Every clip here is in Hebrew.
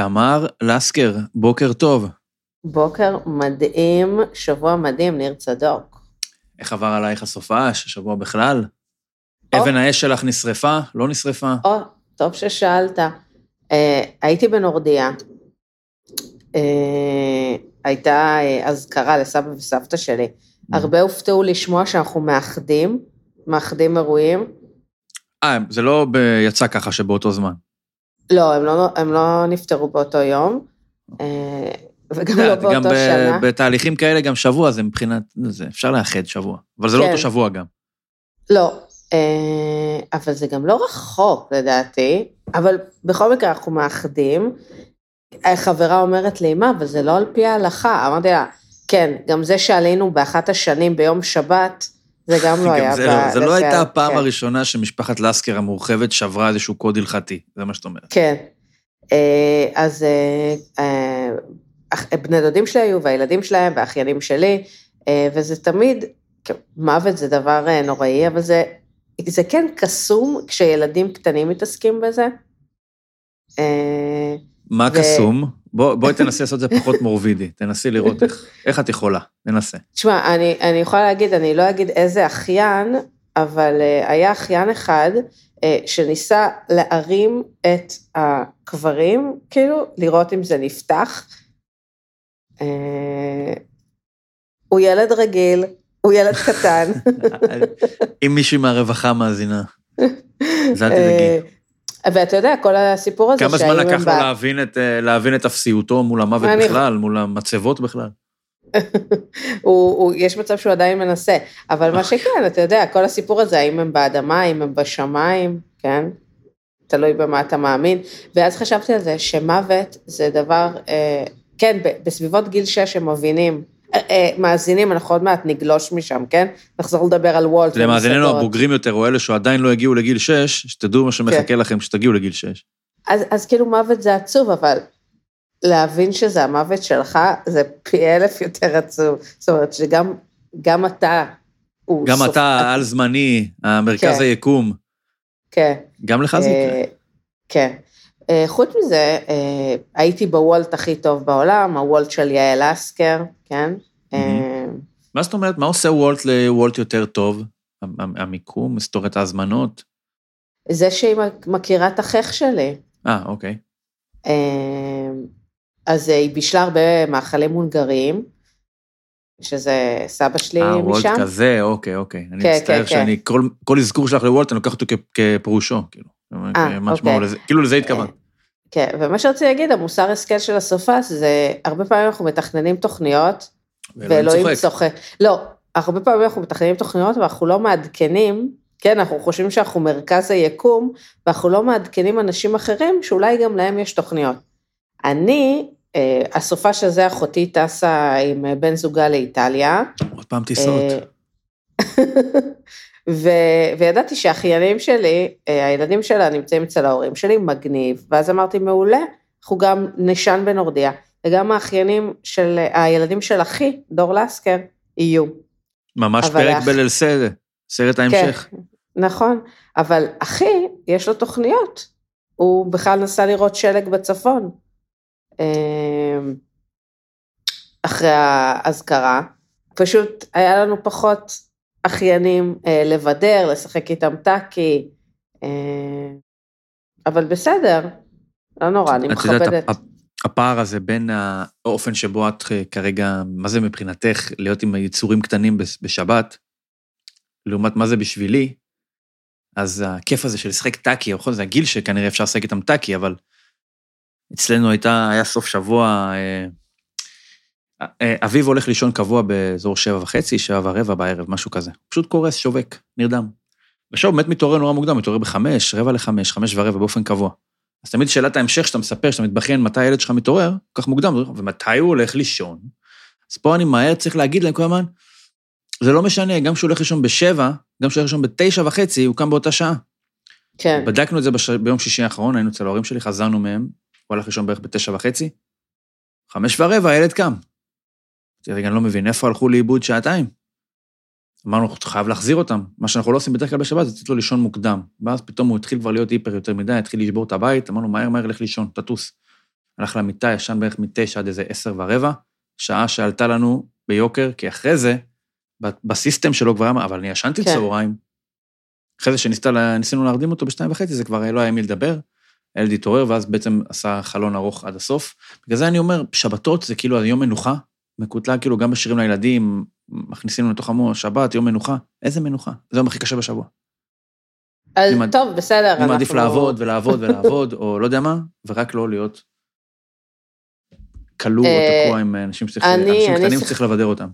תמר לסקר, בוקר טוב. בוקר מדהים, שבוע מדהים, ניר צדוק. איך עבר עלייך הסופש, השבוע בכלל? או. אבן האש שלך נשרפה? לא נשרפה? או, טוב ששאלת. אה, הייתי בנורדיה. אה, הייתה אה, אזכרה לסבא וסבתא שלי. הרבה הופתעו לשמוע שאנחנו מאחדים, מאחדים אירועים. אה, זה לא יצא ככה שבאותו זמן. לא, הם לא, הם לא נפטרו באותו יום, אה, וגם לא יודעת, גם באותו ב- שנה. בתהליכים כאלה, גם שבוע זה מבחינת, זה, אפשר לאחד שבוע. אבל זה לא כן. אותו שבוע גם. לא, אה, אבל זה גם לא רחוק לדעתי, אבל בכל מקרה אנחנו מאחדים. חברה אומרת לי, מה, אבל זה לא על פי ההלכה. אמרתי לה, כן, גם זה שעלינו באחת השנים ביום שבת, זה גם לא היה... זה, לא, לא הייתה הפעם כן. הראשונה שמשפחת לסקר המורחבת שברה איזשהו קוד הלכתי, זה מה שאת אומרת. כן. אה, אז אה, אה, בני דודים שלי היו, והילדים שלהם, והאחיינים שלי, וזה תמיד, כן, מוות זה דבר נוראי, אבל זה, זה כן קסום כשילדים קטנים מתעסקים בזה. מה ו- קסום? בוא, בואי תנסי לעשות את זה פחות מורבידי, תנסי לראות איך, איך את יכולה, ננסה. תשמע, אני, אני יכולה להגיד, אני לא אגיד איזה אחיין, אבל אה, היה אחיין אחד אה, שניסה להרים את הקברים, כאילו, לראות אם זה נפתח. אה, הוא ילד רגיל, הוא ילד קטן. אם מישהי מהרווחה מאזינה, אז אל תדאגי. ואתה יודע, כל הסיפור הזה כמה זמן לקח לו להבין את, אה, להבין את אפסיותו מול המוות אני- בכלל, מול המצבות בכלל? הוא, הוא, יש מצב שהוא עדיין מנסה, אבל מה שכן, אתה יודע, כל הסיפור הזה, האם הם באדמה, האם הם בשמיים, כן? תלוי במה אתה מאמין. ואז חשבתי על זה, שמוות זה דבר, אה, כן, בסביבות גיל 6 הם מבינים. אה, אה, מאזינים, אנחנו עוד מעט נגלוש משם, כן? נחזור לדבר על וולט. למאזיננו. הבוגרים יותר, או אלה שעדיין לא הגיעו לגיל 6, שתדעו מה שמחכה כן. לכם כשתגיעו לגיל 6. אז, אז כאילו מוות זה עצוב, אבל להבין שזה המוות שלך, זה פי אלף יותר עצוב. זאת אומרת שגם גם אתה, גם סוף- אתה על זמני, המרכז כן. היקום, כן. גם לך זה יקרה. אה, כן. אה, חוץ מזה, אה, הייתי בוולט הכי טוב בעולם, הוולט של יעל לסקר, כן? אה, מה זאת אומרת? מה עושה וולט לוולט יותר טוב? המ- המ- המיקום, היסטוריית ההזמנות? זה שהיא מכירה את החייך שלי. אה, אוקיי. אה, אז היא בישלה הרבה מאכלים הונגריים, שזה סבא שלי אה, וולט משם. כזה, אוקיי, אוקיי. אני כן, מצטער כן, שאני, כל- כל אזכור שלך לוולט, אני לוקח אותו כ- כפירושו, כאילו. שמו אוקיי. לזה- כאילו לזה התכוונת. כן, ומה שרציתי להגיד, המוסר השכל של הסופש זה, הרבה פעמים אנחנו מתכננים תוכניות, ואלוהים צוחק. לא, הרבה פעמים אנחנו מתכננים תוכניות ואנחנו לא מעדכנים, כן, אנחנו חושבים שאנחנו מרכז היקום, ואנחנו לא מעדכנים אנשים אחרים שאולי גם להם יש תוכניות. אני, אה, הסופש הזה, אחותי טסה עם אה, בן זוגה לאיטליה. עוד פעם טיסות. ו... וידעתי שהאחיינים שלי, אה, הילדים שלה נמצאים אצל ההורים שלי, מגניב, ואז אמרתי, מעולה, אנחנו גם נשן בנורדיה, וגם האחיינים של, הילדים של אחי, דור לסקר, יהיו. ממש פרק האח- בליל סרט, סרט ההמשך. כן, נכון, אבל אחי, יש לו תוכניות, הוא בכלל נסע לראות שלג בצפון. אה, אחרי האזכרה, פשוט היה לנו פחות אחיינים אה, לבדר, לשחק איתם טאקי, אה, אבל בסדר, לא נורא, אני את יודעת, מכבדת. הפ- הפער הזה בין האופן שבו את אה, כרגע, מה זה מבחינתך להיות עם יצורים קטנים בש- בשבת, לעומת מה זה בשבילי, אז הכיף הזה של לשחק טאקי, בכל זה הגיל שכנראה אפשר לשחק איתם טאקי, אבל אצלנו הייתה, היה סוף שבוע, אה, אביב הולך לישון קבוע באזור שבע וחצי, שבע ורבע בערב, משהו כזה. פשוט קורס, שובק, נרדם. ועכשיו באמת מתעורר נורא מוקדם, מתעורר בחמש, רבע לחמש, חמש ורבע באופן קבוע. אז תמיד שאלת ההמשך שאתה מספר, שאתה מתבכיין מתי הילד שלך מתעורר, כל כך מוקדם, ומתי הוא הולך לישון. אז פה אני מהר צריך להגיד להם כל הזמן, זה לא משנה, גם כשהוא הולך לישון בשבע, גם כשהוא הולך לישון בתשע וחצי, הוא קם באותה שעה. כן, בדקנו את זה בש... ביום שישי האחרון, היינו אצל ההורים שלי, חזרנו מהם, הוא הלך לישון בערך בתשע וחצי, חמש ורבע, הילד קם. אמרתי, רגע, אני לא מבין, איפה הלכו לאיבוד שעתיים? אמרנו, חייב להחזיר אותם. מה שאנחנו לא עושים בדרך כלל בשבת, זה לתת לו לישון מוקדם. ואז פתאום הוא התחיל כבר להיות היפר יותר מדי, התחיל לשבור את הבית, אמרנו, מהר, מהר, לך לישון, תטוס. הלך למיטה, ישן בערך מתשע עד איזה עשר ורבע, שעה שעלתה לנו ביוקר, כי אחרי זה, בסיסטם שלו כבר אמר, אבל אני ישנתי כן. צהריים. אחרי זה שניסינו להרדים אותו בשתיים וחצי, זה כבר לא היה מי לדבר. הילד התעורר, ואז בעצם עשה חלון ארוך עד הסוף. בגלל זה אני אומר, שבתות זה כאילו יום מנוחה, מקוטלג כאילו גם בשירים לילדים, מכניסים לנו לתוך המוח, שבת, יום מנוחה. איזה מנוחה? זה היום הכי קשה בשבוע. אז אני טוב, בסדר, אני מעדיף לעבוד ולעבוד ולעבוד, או לא יודע מה, ורק לא להיות כלוא או אה, תקוע עם אנשים שצריך, אני- אנשים אני קטנים שצריך לבדר אותם.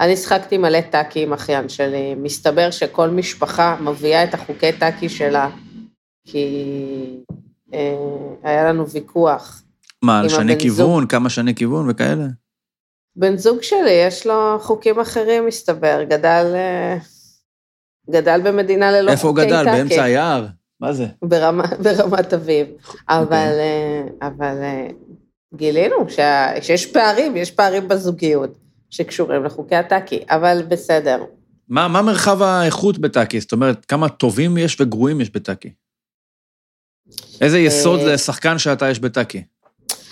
אני שחקתי מלא טאקי עם אחיין שלי. מסתבר שכל משפחה מביאה את החוקי טאקי שלה, כי אה, היה לנו ויכוח. מה, על שני כיוון, כמה שני כיוון וכאלה? בן זוג שלי, יש לו חוקים אחרים, מסתבר. גדל, אה, גדל במדינה ללא איפה הוא חוקי טאקי. גדל? באמצע היער? מה זה? ברמה, ברמת אביב. אבל, אוקיי. אה, אבל אה, גילינו שה, שיש פערים, יש פערים בזוגיות שקשורים לחוקי הטאקי, אבל בסדר. מה, מה מרחב האיכות בטאקי? זאת אומרת, כמה טובים יש וגרועים יש בטאקי? איזה יסוד לשחקן שאתה יש בטאקי?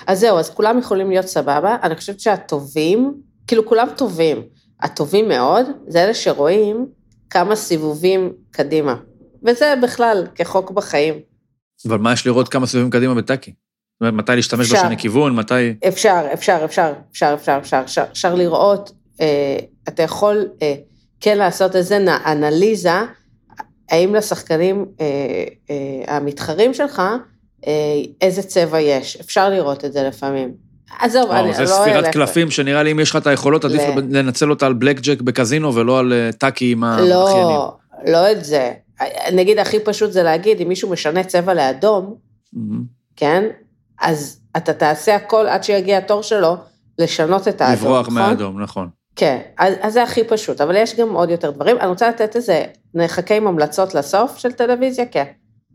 אז זהו, אז כולם יכולים להיות סבבה. אני חושבת שהטובים, כאילו כולם טובים. הטובים מאוד, זה אלה שרואים כמה סיבובים קדימה. וזה בכלל כחוק בחיים. אבל מה יש לראות כמה סביבים קדימה בטאקי? זאת אומרת, מתי להשתמש. בשני כיוון, מתי... אפשר, אפשר, אפשר, אפשר, אפשר, אפשר, אפשר, אפשר לראות, אה, אתה יכול אה, כן לעשות איזה אנליזה, האם לשחקנים אה, אה, המתחרים שלך, איזה צבע יש, אפשר לראות את זה לפעמים. עזוב, אני לא... זה ספירת אלך- קלפים, שנראה לי אם יש לך את היכולות, עדיף לנצל אותה על בלק ג'ק בקזינו ולא על אה, טאקי עם האחיינים. לא, לא את זה. נגיד, הכי פשוט זה להגיד, אם מישהו משנה צבע לאדום. כן? אז אתה תעשה הכל עד שיגיע התור שלו לשנות את האדום, לברוח נכון? מהאדום, נכון. כן, אז, אז זה הכי פשוט, אבל יש גם עוד יותר דברים. אני רוצה לתת איזה, נחכה עם המלצות לסוף של טלוויזיה? כן.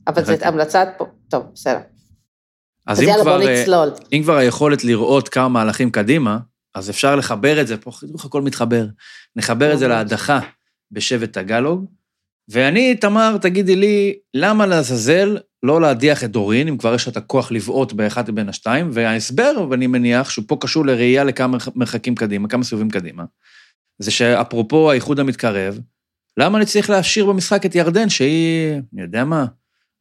אבל זו נחכה. המלצת טוב, בסדר. אז אז אם יאללה, כבר, אה, נצלול. אם כבר היכולת לראות כמה מהלכים קדימה, אז אפשר לחבר את זה, פה חידוך הכל מתחבר. נחבר את זה ממש. להדחה בשבט הגלוג, ואני, תמר, תגידי לי, למה לעזאזל לא להדיח את דורין, אם כבר יש לך את הכוח לבעוט באחד בין השתיים, וההסבר, ואני מניח, שהוא פה קשור לראייה לכמה מרח- מרחקים קדימה, כמה סיבובים קדימה, זה שאפרופו האיחוד המתקרב, למה אני צריך להשאיר במשחק את ירדן, שהיא, אני יודע מה,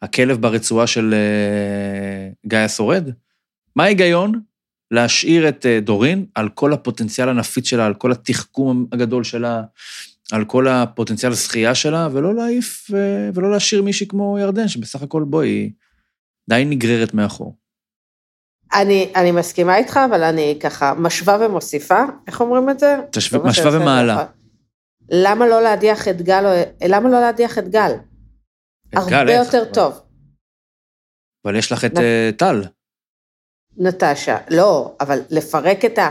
הכלב ברצועה של אה, גיא השורד? מה ההיגיון להשאיר את אה, דורין על כל הפוטנציאל הנפיץ שלה, על כל התחכום הגדול שלה, על כל הפוטנציאל הזכייה שלה, ולא להעיף, אה, ולא להשאיר מישהי כמו ירדן, שבסך הכל, בואי, היא די נגררת מאחור. אני, אני מסכימה איתך, אבל אני ככה משווה ומוסיפה, איך אומרים את זה? תשו- לא משווה ומעלה. למה לא להדיח את גל, למה לא להדיח את גל? הרבה? יותר טוב. אבל יש לך את אה, טל. נטשה, לא, אבל לפרק את ה...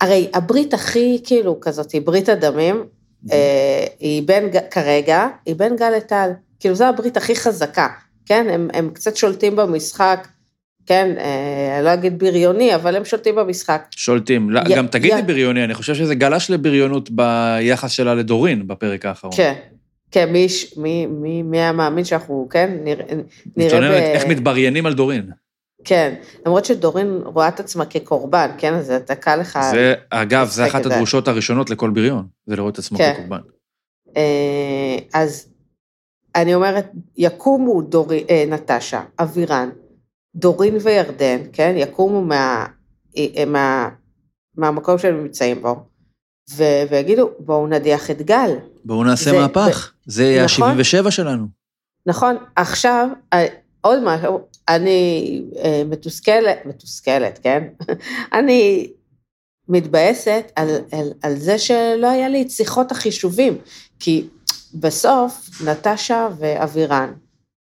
הרי הברית הכי, כאילו, כזאת, היא ברית הדמים, אה, היא בין, כרגע, היא בין גל לטל. כאילו, זו הברית הכי חזקה, כן? הם, הם קצת שולטים במשחק, כן? אה, אני לא אגיד בריוני, אבל הם שולטים במשחק. שולטים. לא, י- גם תגידי י- בריוני, אני חושב שזה גלש לבריונות ביחס שלה לדורין בפרק האחרון. כן. כן, מי, מי, מי, מי היה מאמין שאנחנו, כן, נראה, מתלוננת איך מתבריינים על דורין. כן, למרות שדורין רואה את עצמה כקורבן, כן, אז אתה קל לך... זה, אגב, זה אחת. הדרושות הראשונות לכל בריון, זה לראות את עצמו כן. כקורבן. אה, אז אני אומרת, יקומו דורי, אה, נטשה, אבירן, דורין וירדן, כן, יקומו מה, אה, מה, מהמקום שהם נמצאים בו, ו- ויגידו, בואו נדיח את גל. בואו נעשה זה- מהפך, זה נכון. ה-77 שלנו. נכון, עכשיו, אה, עוד משהו, אני אה, מתוסכלת, מתוסכלת, כן? אני מתבאסת על, על, על זה שלא היה לי את שיחות החישובים, כי בסוף נטשה ואבירן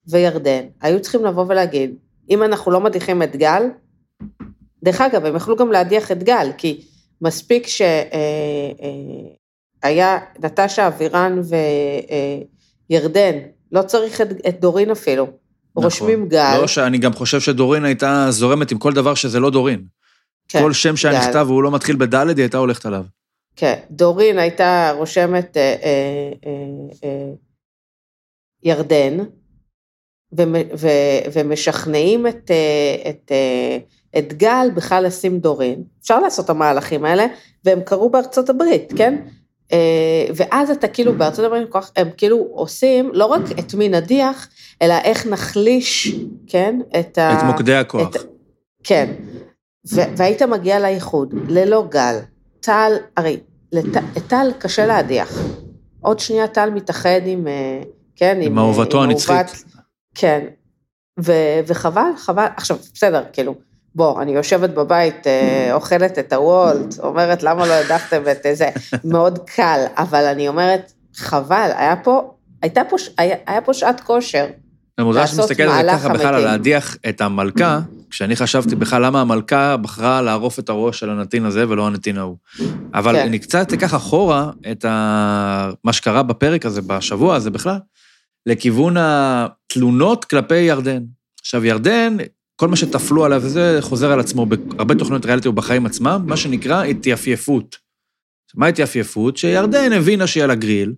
וירדן היו צריכים לבוא ולהגיד, אם אנחנו לא מדיחים את גל, דרך אגב, הם יכלו גם להדיח את גל, כי מספיק שהיה נטשה, אבירן וירדן, לא צריך את, את דורין אפילו. נכון. רושמים גל, לא, שאני גם חושב שדורין הייתה זורמת עם כל דבר שזה לא דורין. כן, כל שם שהיה גל. נכתב והוא לא מתחיל בדלת, היא הייתה הולכת עליו. כן, דורין הייתה רושמת אה, אה, אה, אה, ירדן, ומ- ו- ומשכנעים את, אה, את, אה, את גל בכלל לשים דורין. אפשר לעשות את המהלכים האלה, והם קרו בארצות הברית, כן? אה, ואז אתה כאילו בארצות הברית, הם כאילו עושים לא רק את מי נדיח, אלא איך נחליש, כן? את ה... את מוקדי הכוח. את- כן. ו- והיית מגיע לאיחוד, ללא גל. טל, הרי לט- את טל קשה להדיח. עוד שנייה טל מתאחד עם, אה, כן, עם אה, אהובתו הנצחית. אהובת- כן. ו- וחבל, חבל, עכשיו, בסדר, כאילו, בוא, אני יושבת בבית, אה, אוכלת את הוולט, אומרת, למה לא הדחתם את זה? מאוד קל, אבל אני אומרת, חבל, היה פה, הייתה פה, היה, היה פה שעת כושר. אני מוזר לעשות שמסתכל על זה ככה בכלל. להדיח את המלכה, כשאני חשבתי בכלל למה המלכה בחרה לערוף את הראש של הנתין הזה ולא הנתין ההוא. אבל כן. אני קצת אקח אחורה את ה... מה שקרה בפרק הזה, בשבוע הזה בכלל, לכיוון התלונות כלפי ירדן. עכשיו, ירדן, כל מה שטפלו עליו וזה חוזר על עצמו בהרבה תוכניות ריאליטי ובחיים עצמם, מה שנקרא התייפייפות. מה התייפייפות? שירדן הבינה שהיא על הגריל,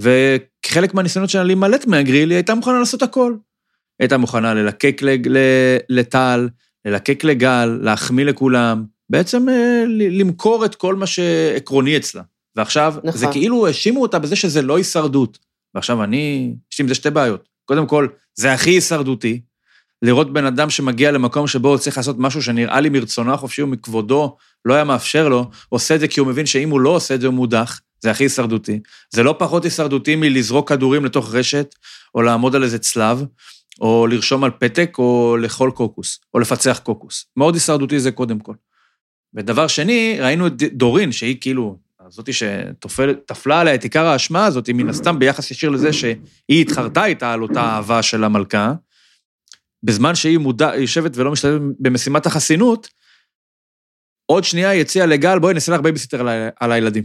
וכחלק מהניסיונות שלה להימלט מהגריל, היא הייתה מוכנה לעשות הכל. היא הייתה מוכנה ללקק לטל, ללקק לגל, להחמיא לכולם, בעצם אה, למכור את כל מה שעקרוני אצלה. ועכשיו, נכון. זה כאילו האשימו אותה בזה שזה לא הישרדות. ועכשיו אני, יש לי עם זה שתי בעיות. קודם כל, זה הכי הישרדותי, לראות בן אדם שמגיע למקום שבו הוא צריך לעשות משהו שנראה לי מרצונו החופשי ומכבודו לא היה מאפשר לו, עושה את זה כי הוא מבין שאם הוא לא עושה את זה הוא מודח, זה הכי הישרדותי. זה לא פחות הישרדותי מלזרוק כדורים לתוך רשת, או לעמוד על איזה צלב, או לרשום על פתק, או לאכול קוקוס, או לפצח קוקוס. מאוד הישרדותי זה קודם כל. ודבר שני, ראינו את דורין, שהיא כאילו, זאתי שטפלה עליה את עיקר האשמה הזאת, מן הסתם ביחס ישיר לזה שהיא התחרתה איתה על אותה אהבה של המלכה, בזמן שהיא מודע, יושבת ולא משתתפת במשימת החסינות, עוד שנייה היא הציעה לגל, בואי נעשה לך בייביסיטר על, ה- על הילדים.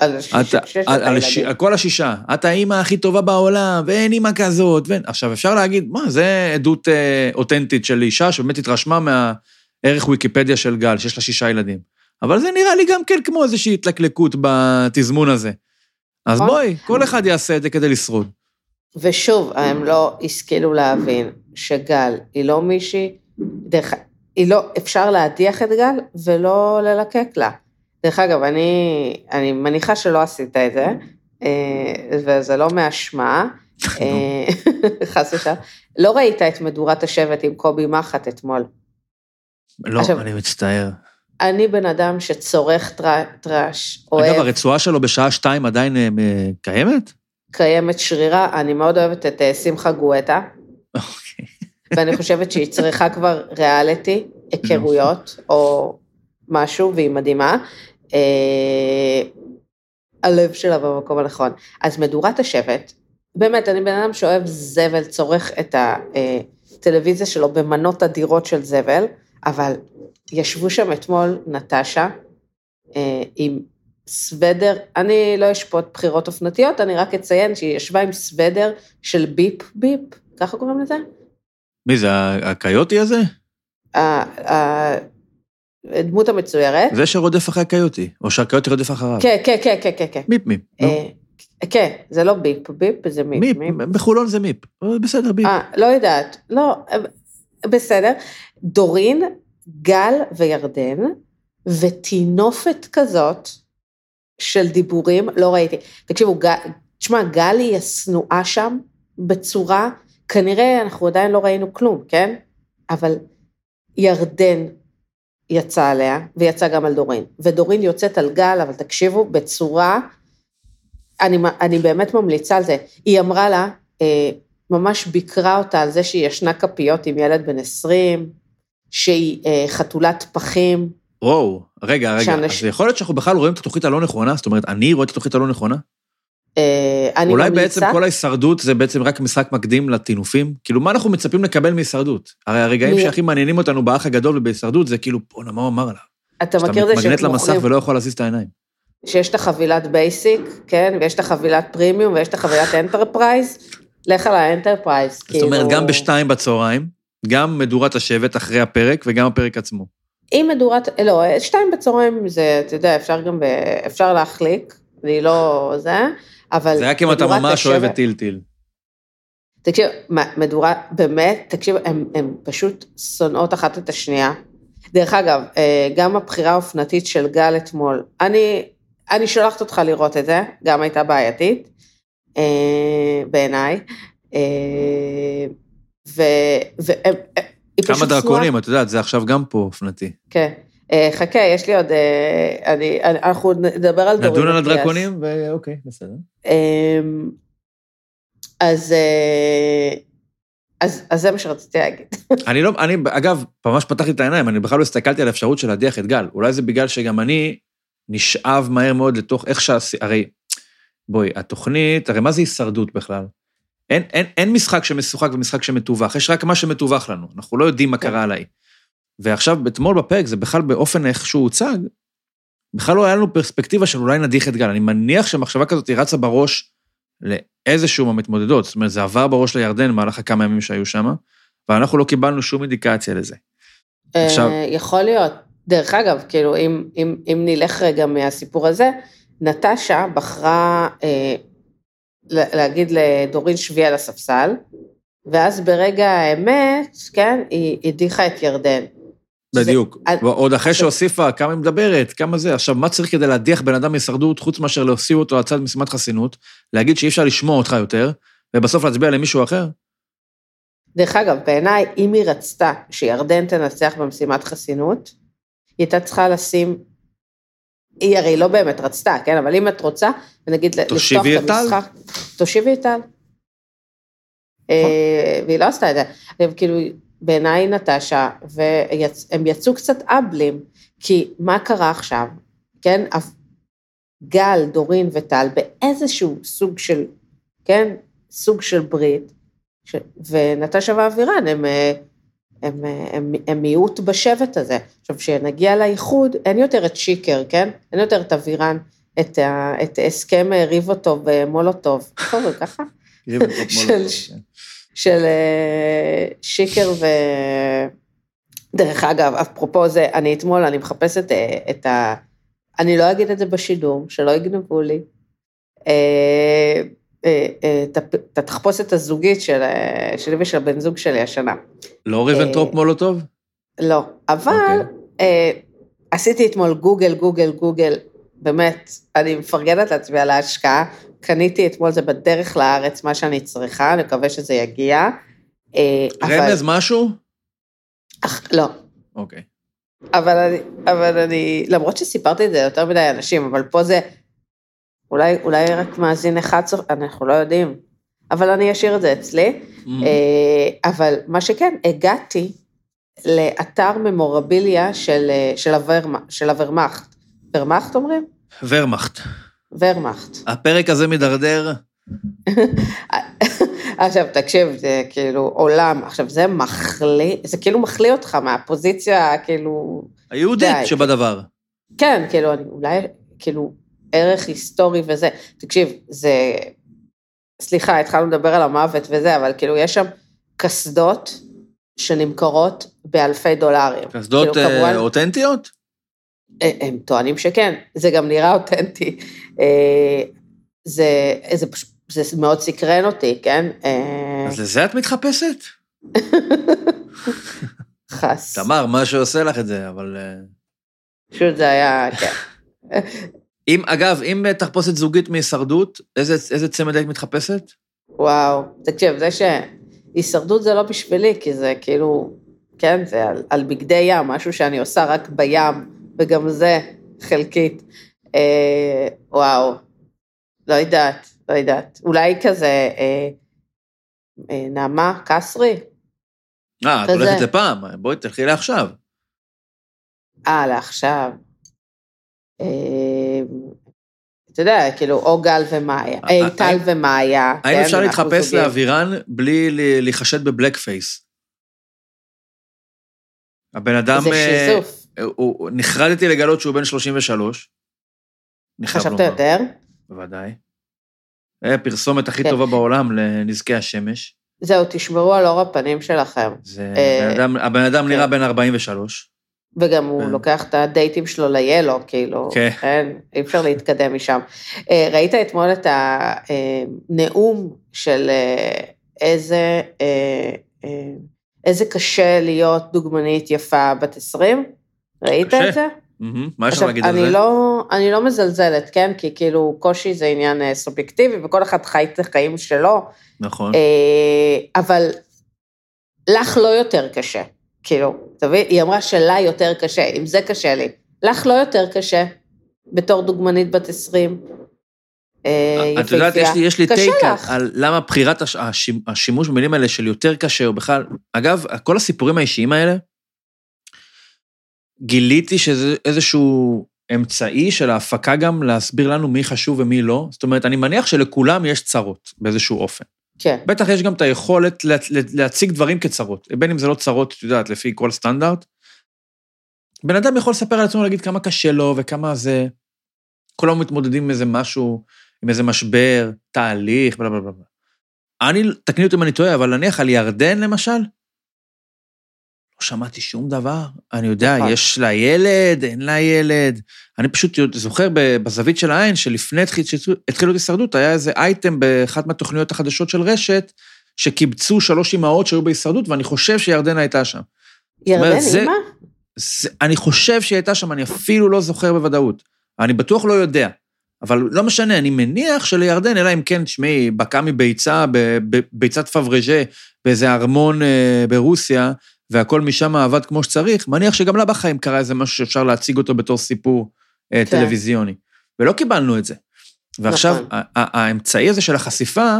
על אתה- ששת על, על, כל השישה. את האימא הכי טובה בעולם, ואין אימא כזאת. ואין... עכשיו, אפשר להגיד, מה, זה עדות אה, אותנטית של אישה שבאמת התרשמה מהערך ויקיפדיה של גל, שיש לה שישה ילדים. אבל זה נראה לי גם כן כמו איזושהי התלקלקות בתזמון הזה. אז נכון. בואי, כל אחד יעשה את זה כדי לשרוד. ושוב, הם לא השכילו להבין שגל היא לא מישהי, דרך, היא לא, אפשר להדיח את גל ולא ללקק לה. דרך אגב, אני, אני מניחה שלא עשית את זה, אה, וזה לא מאשמה, אה, חס ושלום. לא ראית את מדורת השבט עם קובי מחט אתמול. לא, עכשיו- אני מצטער. אני בן אדם שצורך טר- טראש, אגב, אוהב, הרצועה שלו בשעה שתיים עדיין אה, קיימת? קיימת שרירה, אני מאוד אוהבת את שמחה גואטה. ואני חושבת שהיא צריכה כבר ריאליטי, היכרויות, או משהו, והיא מדהימה. אה, הלב שלה במקום הנכון. אז מדורת השבט, באמת, אני בן אדם שאוהב זבל, צורך את הטלוויזיה שלו במנות אדירות של זבל, אבל ישבו שם אתמול נטשה אה, עם סוודר, אני לא אשפוט בחירות אופנתיות, אני רק אציין שהיא ישבה עם סוודר של ביפ ביפ, ככה קוראים לזה? מי זה, הקיוטי הזה? הדמות המצוירת. זה שרודף אחרי הקיוטי, או שהקיוטי רודף אחריו. כן, כן, כן, כן, כן, כן. מיפ מיפ. אה, כן, זה לא ביפ, ביפ זה מיפ. מיפ. בחולון זה מיפ. אבל בסדר, ביפ. אה, לא יודעת, לא, אה, בסדר. דורין, גל וירדן, וטינופת כזאת של דיבורים, לא ראיתי. תקשיבו, תשמע, גל היא השנואה שם בצורה, כנראה אנחנו עדיין לא ראינו כלום, כן? אבל ירדן יצא עליה, ויצא גם על דורין. ודורין יוצאת על גל, אבל תקשיבו, בצורה, אני, אני באמת ממליצה על זה. היא אמרה לה, אה, ממש ביקרה אותה על זה שהיא ישנה כפיות עם ילד בן 20, שהיא אה, חתולת פחים. וואו, רגע, רגע, שאנשים- אז יכול להיות שאנחנו בכלל רואים את התוכנית הלא נכונה? זאת אומרת, אני רואה את התוכנית הלא נכונה? אה, אני אולי ממליצה, בעצם כל ההישרדות זה בעצם רק משחק מקדים לטינופים? כאילו, מה אנחנו מצפים לקבל מהישרדות? הרי הרגעים שהכי מעניינים אותנו באח הגדול ובהישרדות זה כאילו, בואנה, מה הוא אמר עליו? אתה שאתה מכיר זה מתמגנט למסך שמוכרים, ולא יכול להזיז את העיניים. שיש את החבילת basic, כן, ויש את החבילת פרימיום, ויש את החבילת enterprise, לך על ה enterprise, זאת אומרת, כאילו- גם בשתיים בצהריים, גם מדורת השבט אחרי הפרק וגם הפרק עצמו. אם מדורת, לא, שתיים בצהריים זה, אתה יודע, אפשר גם, ב, אפשר להחליק, אני לא זה, אבל... זה רק אם אתה ממש אוהב את טילטיל. תקשיב, מדורה, באמת, תקשיב, הן פשוט שונאות אחת את השנייה. דרך אגב, אה, גם הבחירה האופנתית של גל אתמול, אני, אני שולחת אותך לראות את זה, גם הייתה בעייתית, אה, בעיניי. אה, ו... ו כמה דרקונים, את יודעת, זה עכשיו גם פה אופנתי. כן. חכה, יש לי עוד... אני, אנחנו נדבר על דורים. נדון על הדרקונים, ואוקיי, בסדר. אז... אז, אז זה מה שרציתי להגיד. אני לא, אני, אגב, ממש פתחתי את העיניים, אני בכלל לא הסתכלתי על האפשרות של להדיח את גל. אולי זה בגלל שגם אני נשאב מהר מאוד לתוך איך שעשי... הרי, בואי, התוכנית, הרי מה זה הישרדות בכלל? אין, אין, אין משחק שמשוחק ומשחק שמתווך, יש רק מה שמתווך לנו, אנחנו לא יודעים מה כן. קרה עליי. ועכשיו, אתמול בפרק, זה בכלל באופן איך שהוא הוצג, בכלל לא היה לנו פרספקטיבה של אולי נדיח את גל. אני מניח שמחשבה כזאת היא רצה בראש לאיזשהו מהמתמודדות, זאת אומרת, זה עבר בראש לירדן במהלך הכמה ימים שהיו שם, ואנחנו לא קיבלנו שום אינדיקציה לזה. עכשיו... אה, יכול להיות. דרך אגב, כאילו, אם, אם, אם נלך רגע מהסיפור הזה, נטשה בחרה אה, להגיד לדורין שבי על הספסל, ואז ברגע האמת, כן, היא הדיחה את ירדן. בדיוק. זה, עוד אחרי שהוסיפה כמה היא מדברת, כמה זה. עכשיו, מה צריך כדי להדיח בן אדם מהישרדות, חוץ מאשר להוסיף אותו לצד משימת חסינות, להגיד שאי אפשר לשמוע אותך יותר, ובסוף להצביע למישהו אחר? דרך אגב, בעיניי, אם היא רצתה שירדן תנצח במשימת חסינות, היא הייתה צריכה לשים, היא הרי לא באמת רצתה, כן? אבל אם את רוצה, נגיד לפתוח את המשחק... תושיבי את טל. אה, והיא לא עשתה את זה. כאילו, בעיניי נטשה, והם יצאו קצת אבלים, כי מה קרה עכשיו, כן? גל, דורין וטל באיזשהו סוג של, כן? סוג של ברית, ש... ונטשה ואבירן הם, הם, הם, הם, הם מיעוט בשבט הזה. עכשיו, כשנגיע לאיחוד, אין יותר את שיקר, כן? אין יותר את אבירן, את, ה, את הסכם ריבוטוב ומולוטוב, קוראים ככה? ריבוטוב מולוטוב, כן. של אה, שיקר ו... דרך אגב, אפרופו זה, אני אתמול, אני מחפשת אה, את ה... אני לא אגיד את זה בשידור, שלא יגנבו לי. אה, את התחפושת הזוגית של, שלי ושל בן זוג שלי השנה. לא ריבנטרופ מולוטוב? לא, אבל okay. אוקיי. עשיתי אתמול גוגל, גוגל, גוגל, באמת, אני מפרגנת לעצמי על ההשקעה, קניתי אתמול, זה בדרך לארץ, מה שאני צריכה, אני מקווה שזה יגיע. אה, רמז אבל... משהו? אך, לא. אוקיי. אבל אני, אבל אני, למרות שסיפרתי את זה ליותר מדי אנשים, אבל פה זה, אולי, אולי רק מאזין אחד, אנחנו לא יודעים, אבל אני אשאיר את זה אצלי. Mm-hmm. אה, אבל מה שכן, הגעתי לאתר ממורביליה של, אה, של, הוורמה, של הוורמאכט. ורמאכט אומרים? ורמאכט. ורמאכט. הפרק הזה מידרדר. עכשיו, תקשיב, זה כאילו עולם, עכשיו, זה מחליא, זה כאילו מחליא אותך מהפוזיציה, כאילו... היהודית די, שבדבר. כן, כאילו, אני אולי, כאילו, ערך היסטורי וזה. תקשיב, זה... סליחה, התחלנו לדבר על המוות וזה, אבל כאילו, יש שם קסדות שנמכרות באלפי דולרים. קסדות כאילו, כמובן, אותנטיות? הם טוענים שכן, זה גם נראה אותנטי. אה, זה, זה, זה מאוד סקרן אותי, כן? אה, אז לזה את מתחפשת? חס. תמר, מה שעושה לך את זה, אבל... אה, פשוט זה היה, כן. אם, אגב, אם תחפושת זוגית מהישרדות, איזה, איזה צמד היית מתחפשת? וואו, תקשיב, זה שהישרדות זה לא בשבילי, כי זה כאילו, כן, זה על, על בגדי ים, משהו שאני עושה רק בים, וגם זה חלקית. אה, וואו, לא יודעת, לא יודעת. אולי כזה אה, אה, נעמה קסרי? אה, את הולכת לפעם, בואי תלכי לעכשיו. אה, לעכשיו. אה, אתה יודע, כאילו, או גל ומאיה, אה, אה טל ומאיה. האם כן, אפשר להתחפש לאווירן בלי להיחשד בבלק פייס? הבן אדם... זה שיזוף. הוא, נחרדתי לגלות שהוא בן 33. חשבת יותר? בוודאי. זה הפרסומת הכי כן. טובה בעולם לנזקי השמש. זהו, תשמרו על אור הפנים שלכם. זה, אה, אדם, הבן אדם כן. נראה בן 43. וגם הוא לוקח את הדייטים שלו ליאלו, כאילו, כן, כן אי אפשר להתקדם משם. אה, ראית אתמול את הנאום של איזה, אה, אה, איזה קשה להיות דוגמנית יפה בת 20. ראית. את זה? מה יש לך להגיד על אני זה? לא, אני לא מזלזלת, כן? כי כאילו קושי זה עניין אה, סובייקטיבי, וכל אחד חי את החיים שלו, נכון. אה, אבל לך לא יותר קשה. כאילו, תבין? היא אמרה שלה יותר קשה, אם זה קשה לי. לך לא יותר קשה, בתור דוגמנית בת 20. אה, את יודעת, יש לי, יש לי טייק על-. על למה בחירת הש- השימ- השימוש במילים האלה של יותר קשה, או בכלל, אגב, כל הסיפורים האישיים האלה, גיליתי שזה איזשהו אמצעי של ההפקה גם להסביר לנו מי חשוב ומי לא. זאת אומרת, אני מניח שלכולם יש צרות באיזשהו אופן. כן, בטח יש גם את היכולת לה, לה, להציג דברים כצרות, בין אם זה לא צרות, את יודעת, לפי כל סטנדרט. בן אדם יכול לספר על עצמו, להגיד כמה קשה לו וכמה זה... כולם מתמודדים עם איזה משהו, עם איזה משבר, תהליך, בלה בלה. בלה. אני, תקני אותי אם אני טועה, אבל נניח על ירדן למשל, לא שמעתי שום דבר. אני יודע, נכון. יש לה ילד, אין לה ילד. אני פשוט זוכר בזווית של העין, שלפני התחיל- שהתחילו את הישרדות, היה איזה אייטם באחת מהתוכניות החדשות של רשת, שקיבצו שלוש אמהות שהיו בהישרדות, ואני חושב שירדן הייתה שם. ירדן, אימא? זה, אני חושב שהיא הייתה שם, אני אפילו לא זוכר בוודאות. אני בטוח לא יודע. אבל לא משנה, אני מניח שלירדן, אלא אם כן, תשמעי, בקעה מביצה, ביצת פברג'ה, באיזה ארמון אה, ברוסיה, והכל משם עבד כמו שצריך, מניח שגם לה בחיים קרה איזה משהו שאפשר להציג אותו בתור סיפור אה, כן. טלוויזיוני. ולא קיבלנו את זה. ועכשיו, נכון. האמצעי הזה של החשיפה,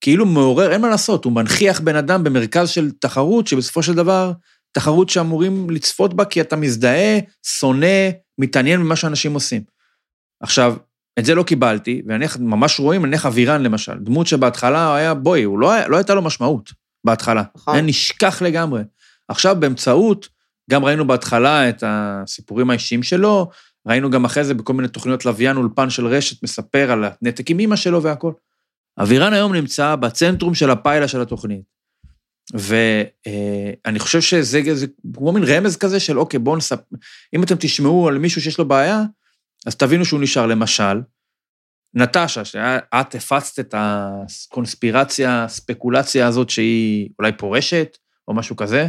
כאילו מעורר, אין מה לעשות, הוא מנכיח בן אדם במרכז של תחרות, שבסופו של דבר, תחרות שאמורים לצפות בה כי אתה מזדהה, שונא, מתעניין במה שאנשים עושים. עכשיו, את זה לא קיבלתי, ונניח, ממש רואים, נניח אבירן למשל, דמות שבהתחלה היה, בואי, לא, היה- לא הייתה לו משמעות בהתחלה. נכון. היה נשכח לגמרי. עכשיו, באמצעות, גם ראינו בהתחלה את הסיפורים האישיים שלו, ראינו גם אחרי זה בכל מיני תוכניות לוויין אולפן של רשת, מספר על הנתק עם אימא שלו והכל. אבירן היום נמצא בצנטרום של הפיילה של התוכנית. ואני חושב שזה זה כמו מין רמז כזה של אוקיי, בואו נספר, אם אתם תשמעו על מישהו שיש לו בעיה, אז תבינו שהוא נשאר. למשל, נטשה, שאת הפצת את הקונספירציה, הספקולציה הזאת שהיא אולי פורשת, או משהו כזה,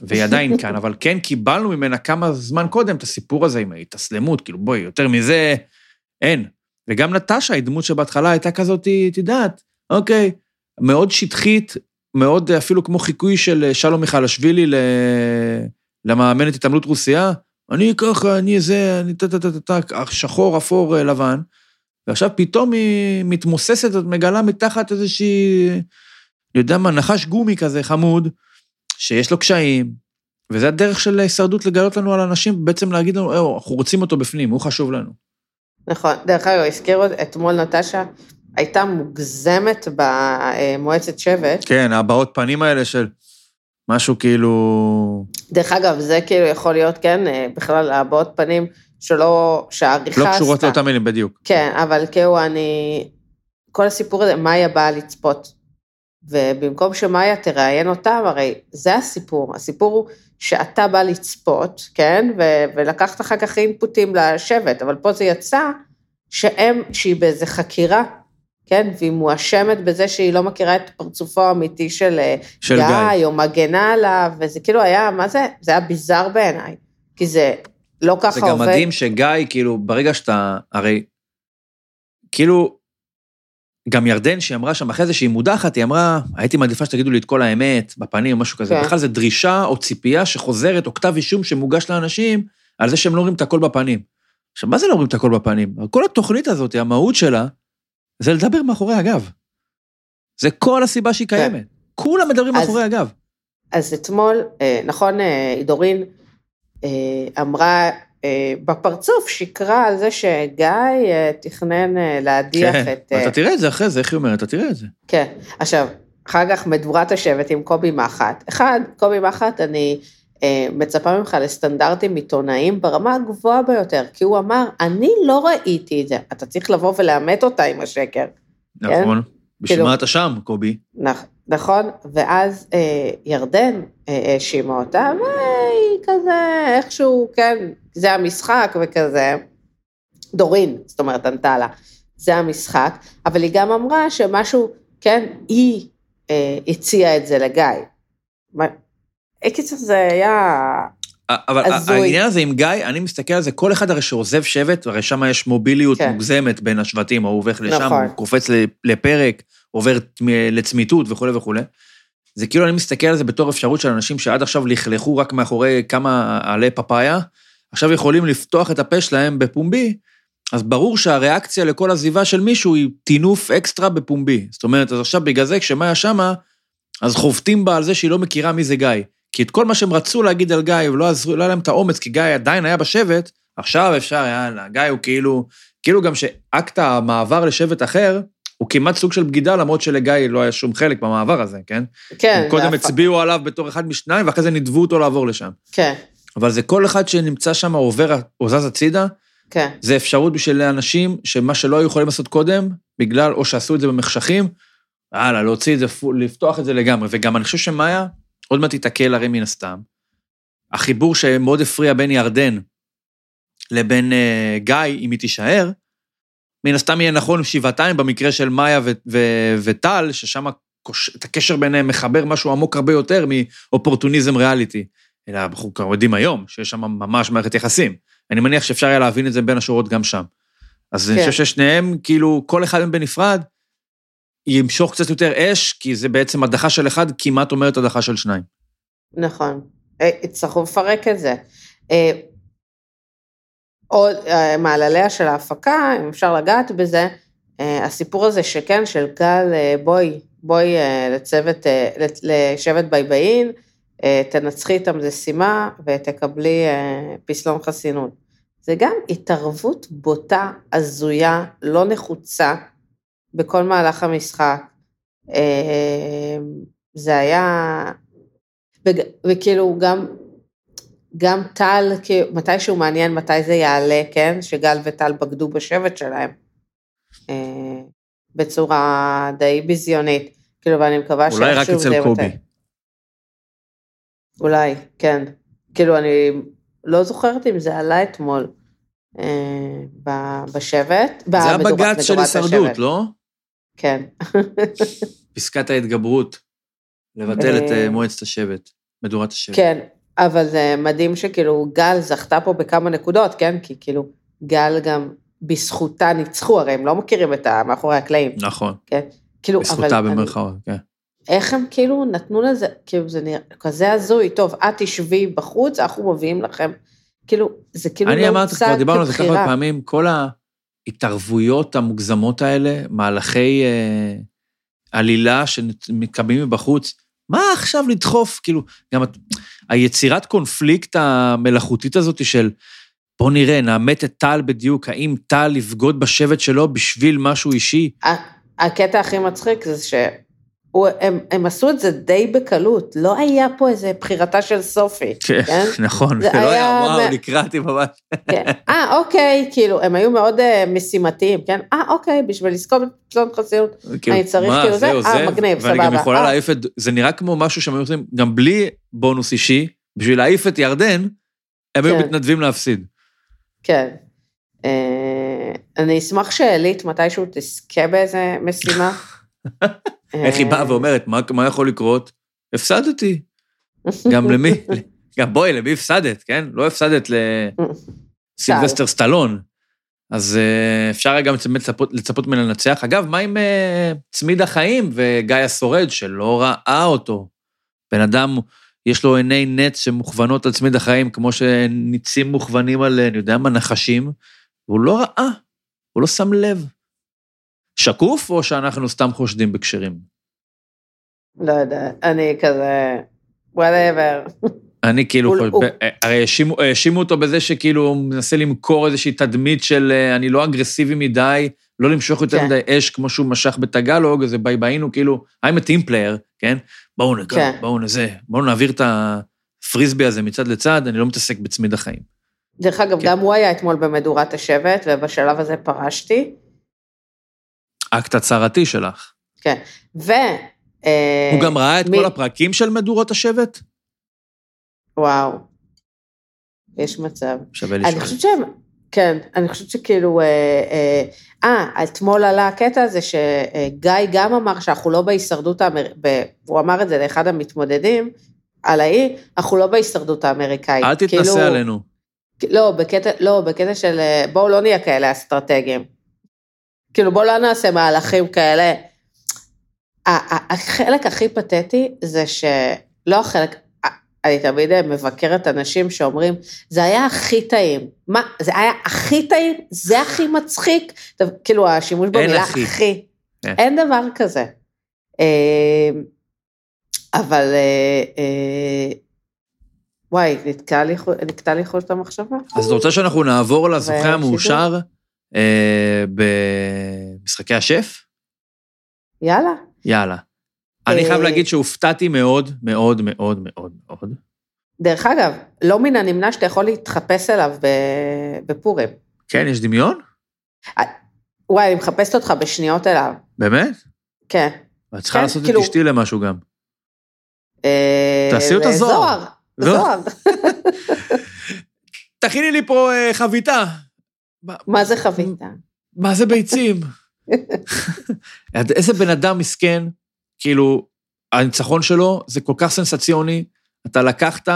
והיא עדיין כאן, אבל כן קיבלנו ממנה כמה זמן קודם את הסיפור הזה עם ההתאסלמות, כאילו בואי, יותר מזה אין. וגם נטשה היא דמות שבהתחלה הייתה כזאת, את יודעת, אוקיי, מאוד שטחית, מאוד אפילו כמו חיקוי של שלום מיכאלשווילי ל... למאמנת התעמלות רוסייה, אני ככה, אני זה, אני טה-טה-טה-טה, שחור, אפור, לבן, ועכשיו פתאום היא מתמוססת, את מגלה מתחת איזושהי, אני יודע מה, נחש גומי כזה חמוד, שיש לו קשיים, וזה הדרך של הישרדות לגלות לנו על אנשים, בעצם להגיד לנו, "אה, אנחנו רוצים אותו בפנים, הוא חשוב לנו. נכון. דרך אגב, הזכירו אתמול נטשה, הייתה מוגזמת במועצת שבט. כן, הבעות פנים האלה של משהו כאילו... דרך אגב, זה כאילו יכול להיות, כן, אה, בכלל הבעות פנים שלא, שהעריכה לא עשתה. קשורות לאותם מילים, בדיוק. כן, אבל כאילו אני... כל הסיפור הזה, מאיה באה לצפות. ובמקום שמאיה תראיין אותם, הרי זה הסיפור. הסיפור הוא שאתה בא לצפות, כן? ו- ולקחת אחר כך אינפוטים לשבט, אבל פה זה יצא שהם, שהיא באיזה חקירה, כן? והיא מואשמת בזה שהיא לא מכירה את פרצופו האמיתי של, אה, של גיא, גיא. או מגנה עליו, וזה כאילו היה, מה זה? זה היה ביזאר בעיניי. כי זה לא ככה זה גם עובד. מדהים שגיא, כאילו, ברגע שאתה, הרי, כאילו, גם ירדן, שהיא אמרה שם אחרי זה שהיא מודחת, היא אמרה, הייתי מעדיפה שתגידו לי את כל האמת בפנים משהו כזה. כן. בכלל זו דרישה או ציפייה שחוזרת, או כתב אישום שמוגש לאנשים, על זה שהם לא אומרים את הכל בפנים. עכשיו, מה זה לא אומרים את הכל בפנים? כל התוכנית הזאת, המהות שלה, זה לדבר מאחורי הגב. זה כל הסיבה שהיא קיימת. כולם מדברים אז- מאחורי הגב. אז אתמול, אה, נכון, אה, דורין אה, אמרה בפרצוף, שיקרה על זה שגיא אה, תכנן אה, להדיח כן, את... אה, אתה תראה את זה אחרי זה, איך היא אומרת? אתה תראה את זה. כן. עכשיו, אחר כך מדורת השבט עם קובי מחט. אחד, קובי מחט, אני אה, מצפה ממך לסטנדרטים עיתונאיים ברמה הגבוהה ביותר, כי הוא אמר, אני לא ראיתי את זה. אתה צריך לבוא ולאמת אותה עם השקר. נכון. בשביל כאילו- מה אתה שם, קובי? נכ- נכון, ואז אה, ירדן אה, האשימה אותה, והיא כזה, איכשהו, כן, זה המשחק וכזה. דורין, זאת אומרת, ענתה לה, זה המשחק, אבל היא גם אמרה שמשהו, כן, היא אה, הציע את זה לגיא. קיצר, זה היה... אבל הזוי. העניין הזה עם גיא, אני מסתכל על זה, כל אחד הרי שעוזב שבט, הרי שם יש מוביליות כן. מוגזמת בין השבטים, הוא הולך לשם, נכון. הוא קופץ לפרק, עובר לצמיתות וכולי וכולי. זה כאילו אני מסתכל על זה בתור אפשרות של אנשים שעד עכשיו לכלכו רק מאחורי כמה עלי פפאיה, עכשיו יכולים לפתוח את הפה שלהם בפומבי, אז ברור שהריאקציה לכל עזיבה של מישהו היא טינוף אקסטרה בפומבי. זאת אומרת, אז עכשיו בגלל זה כשמאיה שמה, אז חובטים בה על זה שהיא לא מכירה מי זה גיא. כי את כל מה שהם רצו להגיד על גיא, ולא עזרו, לא היה להם את האומץ, כי גיא עדיין היה בשבט, עכשיו אפשר, יאללה, גיא הוא כאילו, כאילו גם שאקט המעבר לשבט אחר, הוא כמעט סוג של בגידה, למרות שלגיא לא היה שום חלק במעבר הזה, כן? כן. הם קודם הצביעו עליו בתור אחד משניים, ואחרי זה נידבו אותו לעבור לשם. כן, אבל זה כל אחד שנמצא שם עובר או זז הצידה, כן, זה אפשרות בשביל אנשים שמה שלא היו יכולים לעשות קודם, בגלל, או שעשו את זה במחשכים, הלאה, להוציא את זה, לפתוח את זה לגמרי. וגם אני חושב שמאיה, עוד מעט תיתקל הרי מן הסתם. החיבור שמאוד הפריע בין ירדן לבין אה, גיא, אם היא תישאר, מן הסתם יהיה נכון שבעתיים במקרה של מאיה וטל, ששם את הקשר ביניהם מחבר משהו עמוק הרבה יותר מאופורטוניזם ריאליטי. אלא אנחנו כבר יודעים היום שיש שם ממש מערכת יחסים. אני מניח שאפשר היה להבין את זה בין השורות גם שם. אז אני כן. חושב ששניהם, כאילו, כל אחד מהם בנפרד, ימשוך קצת יותר אש, כי זה בעצם הדחה של אחד כמעט אומרת הדחה של שניים. נכון. אה, יצטרכו לפרק את זה. עוד אה, מעלליה של ההפקה, אם אפשר לגעת בזה, אה, הסיפור הזה שכן, של גל, אה, בואי, בואי לצוות, לשבט בייבאין, תנצחי את המשימה ותקבלי פסלון חסינות. זה גם התערבות בוטה, הזויה, לא נחוצה, בכל מהלך המשחק. זה היה... וכאילו גם, גם טל, כאילו, מתי שהוא מעניין מתי זה יעלה, כן? שגל וטל בגדו בשבט שלהם. אה, בצורה די ביזיונית. כאילו, ואני מקווה אולי רק אצל קובי. מתי. אולי, כן. כאילו, אני לא זוכרת אם זה עלה אתמול אה, בשבט. זה הבג"ץ של הישרדות. לא? כן. פסקת ההתגברות. לבטל את אה, מועצת השבט, מדורת השבט. כן, אבל זה מדהים שכאילו גל זכתה פה בכמה נקודות, כן? כי כאילו גל גם בזכותה ניצחו, הרי הם לא מכירים את ה... מאחורי הקלעים, נכון, כן? כאילו, בזכותה אבל אני- במרכאות, כן. איך הם כאילו נתנו לזה, כאילו זה נראה כזה הזוי, טוב, את תשבי בחוץ, אנחנו מביאים לכם, כאילו, זה כאילו אני לא אמרתי, הוצג כבר דיברנו על זה כמה כבחירה. פעמים, כל ההתערבויות המוגזמות האלה, מהלכי אה, עלילה שמתקבלים מבחוץ, מה עכשיו לדחוף? כאילו, גם את- היצירת קונפליקט המלאכותית הזאת של בוא נראה, נאמת את טל בדיוק, האם טל יבגוד בשבט שלו בשביל משהו אישי? הקטע הכי מצחיק זה שהם הם עשו את זה די בקלות, לא היה פה איזה בחירתה של סופי, כן? נכון, זה זה לא היה, וואו, מ- נקרעתי ממש. כן. אה, אוקיי, כאילו, הם היו מאוד אה, משימתיים, כן? אה, אוקיי, בשביל לזכות בפסלון חסינות. כאילו, אני צריך מה, כאילו זה? אה, מגניב, ואני גם סבבה. יכולה אה. להעיף את, זה נראה כמו משהו שהם היו עושים, גם בלי בונוס אישי, בשביל להעיף את ירדן, הם היו כן. מתנדבים להפסיד. כן. אה, אני אשמח שעלית מתישהו תזכה באיזה משימה. איך היא באה אה, ואומרת, "מה- מה יכול לקרות? הפסדתי. גם למי? גם בואי, למי הפסדת, כן? לא הפסדת לסילבסטר סטלון. אז אה, אפשר גם לצפות, לצפות ממנה לנצח. אגב, מה עם אה, צמיד החיים וגיא השורד, שלא ראה אותו? בן אדם, יש לו עיני נץ שמוכוונות על צמיד החיים, כמו שניצים מוכוונים על, אני יודע מה, נחשים, והוא לא ראה, הוא לא שם לב. שקוף, או שאנחנו סתם חושדים בקשרים? לא יודע, אני כזה, whatever. אני כאילו, חושב- ב- הרי האשימו- אותו בזה שכאילו הוא מנסה למכור איזושהי תדמית של אה, אני לא אגרסיבי מדי, לא למשוך יותר כן. מדי אש כמו שהוא משך בטגלוג, אז ביי ביינו כאילו, I'm a team player, כן? בואו נקרא, כן. בואו נזה, בואו נעביר את הפריסבי הזה מצד לצד, אני לא מתעסק בצמיד החיים. דרך אגב, כן. גם הוא היה אתמול במדורת השבט, ובשלב הזה פרשתי. אקט הצהרתי שלך. כן. ו... אה, הוא גם ראה את מי- כל הפרקים של מדורות השבט? וואו. יש מצב. שווה אני לשאול. חושבת שהם כן, אני חושבת שכאילו, אה, אה, אה, אתמול עלה הקטע הזה שגיא גם אמר שאנחנו לא בהישרדות האמריקאית, הוא אמר את זה לאחד המתמודדים, על האי, אנחנו לא בהישרדות האמריקאית. אל תתנסה כאילו, עלינו. לא, בקטע, לא, בקטע של אה, בואו לא נהיה כאלה אסטרטגיים. כאילו בואו לא נעשה מהלכים כאלה. החלק הכי פתטי זה שלא החלק, אני תמיד מבקרת אנשים שאומרים, זה היה הכי טעים. מה, זה היה הכי טעים? זה הכי מצחיק? טוב, כאילו, השימוש במילה הכי. הכי. כן. אין דבר כזה. אה, אבל, אה, אה, וואי, נתקע לי חוט- המחשבה. אז אתה רוצה שאנחנו נעבור לזוכה? המאושר אה, במשחקי השף? יאללה. יאללה. אני אה, חייב להגיד שהופתעתי מאוד, מאוד, מאוד, מאוד, מאוד. דרך אגב, לא מן הנמנע שאתה יכול להתחפש אליו בפורים. כן, יש דמיון? וואי, אני מחפשת אותך בשניות אליו. באמת? כן. ואת צריכה כן, לעשות את כאילו- אשתי למשהו גם. אה, תעשי אותה זוהר. זוהר. לא? תכיני לי פה אה, חביתה. מה- זה חווית? מה זה ביצים? איזה בן אדם מסכן, כאילו, הניצחון שלו זה כל כך סנסציוני, אתה לקחת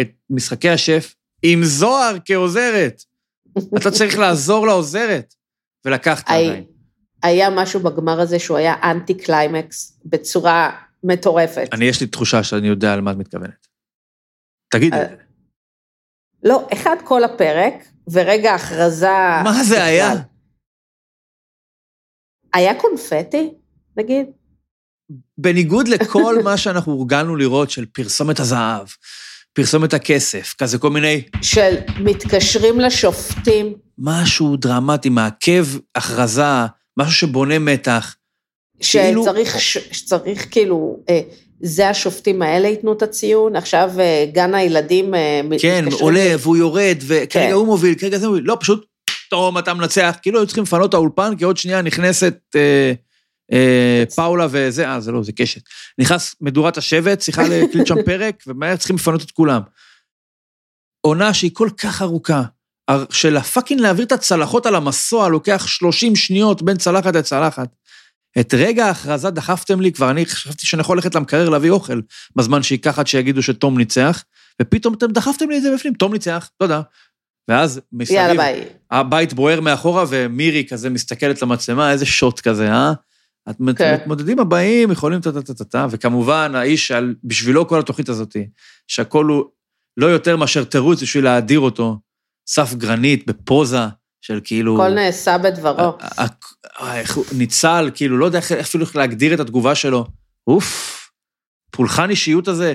את משחקי השף עם זוהר כעוזרת. אתה צריך לעזור לעוזרת, ולקחת עדיין. היה משהו בגמר הזה שהוא היה אנטי קליימקס בצורה מטורפת. אני, יש לי תחושה שאני יודע על מה את מתכוונת. תגידי. אה, לא, אחד כל הפרק, ורגע הכרזה... מה זה היה? בכלל. היה קונפטי, נגיד? בניגוד לכל מה שאנחנו הורגלנו לראות של פרסומת הזהב, פרסומת הכסף, כזה כל מיני, של מתקשרים לשופטים, משהו דרמטי, מעכב הכרזה, משהו שבונה מתח. כאילו- שצריך, ש- שצריך כאילו, אה, זה השופטים האלה ייתנו את הציון, עכשיו אה, גן הילדים אה, כן, עולה והוא יורד, וכרגע כן. הוא מוביל, כרגע זה מוביל. לא, פשוט, טוב, אתה מנצח. כאילו היו צריכים לפנות את האולפן, כי עוד שנייה נכנסת אה, אה, פאולה וזה, אה, זה לא, זה קשת. נכנס מדורת השבט, צריכה להקליט שם פרק, ומהר צריכים לפנות את כולם. עונה שהיא כל כך ארוכה, של הפאקינג להעביר את הצלחות על המסוע, לוקח 30 שניות בין צלחת לצלחת. את רגע ההכרזה דחפתם לי, כבר אני חשבתי שאני יכול ללכת למקרר להביא אוכל, בזמן שייקח עד שיגידו שתום ניצח, ופתאום אתם דחפתם לי את זה בפנים, תום ניצח, תודה. ואז מסביב, יאללה ביי. הבית בוער מאחורה, ומירי כזה מסתכלת למצלמה, איזה שוט כזה, אה? את מת- כן. מתמודדים הבאים, יכולים טה-טה-טה-טה, וכמובן, האיש שעל- בשבילו כל התוכנית הזאת, שהכל הוא לא יותר מאשר תירוץ בשביל להאדיר אותו, סף גרנית בפוזה של כאילו... הכל נעשה בדברו. ניצל, כאילו, לא יודע אפילו איך להגדיר את התגובה שלו. אוף, פולחן אישיות הזה.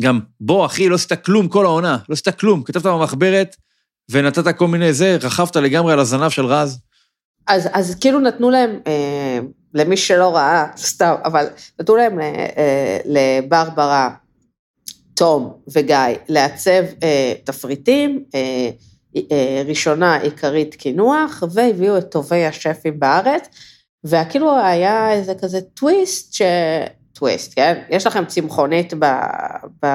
גם, בוא, אחי, לא עשית כלום כל העונה, לא עשית כלום. כתבת במחברת ונתת כל מיני זה, רכבת לגמרי על הזנב של רז. אז, אז כאילו נתנו להם, אה, למי שלא ראה, סתם, אבל נתנו להם אה, אה, לברברה, תום וגיא לעצב אה, תפריטים, אה, ראשונה עיקרית קינוח, והביאו את טובי השפים בארץ, וכאילו היה איזה כזה טוויסט, ש... טוויסט, כן? יש לכם צמחונית ב... ב...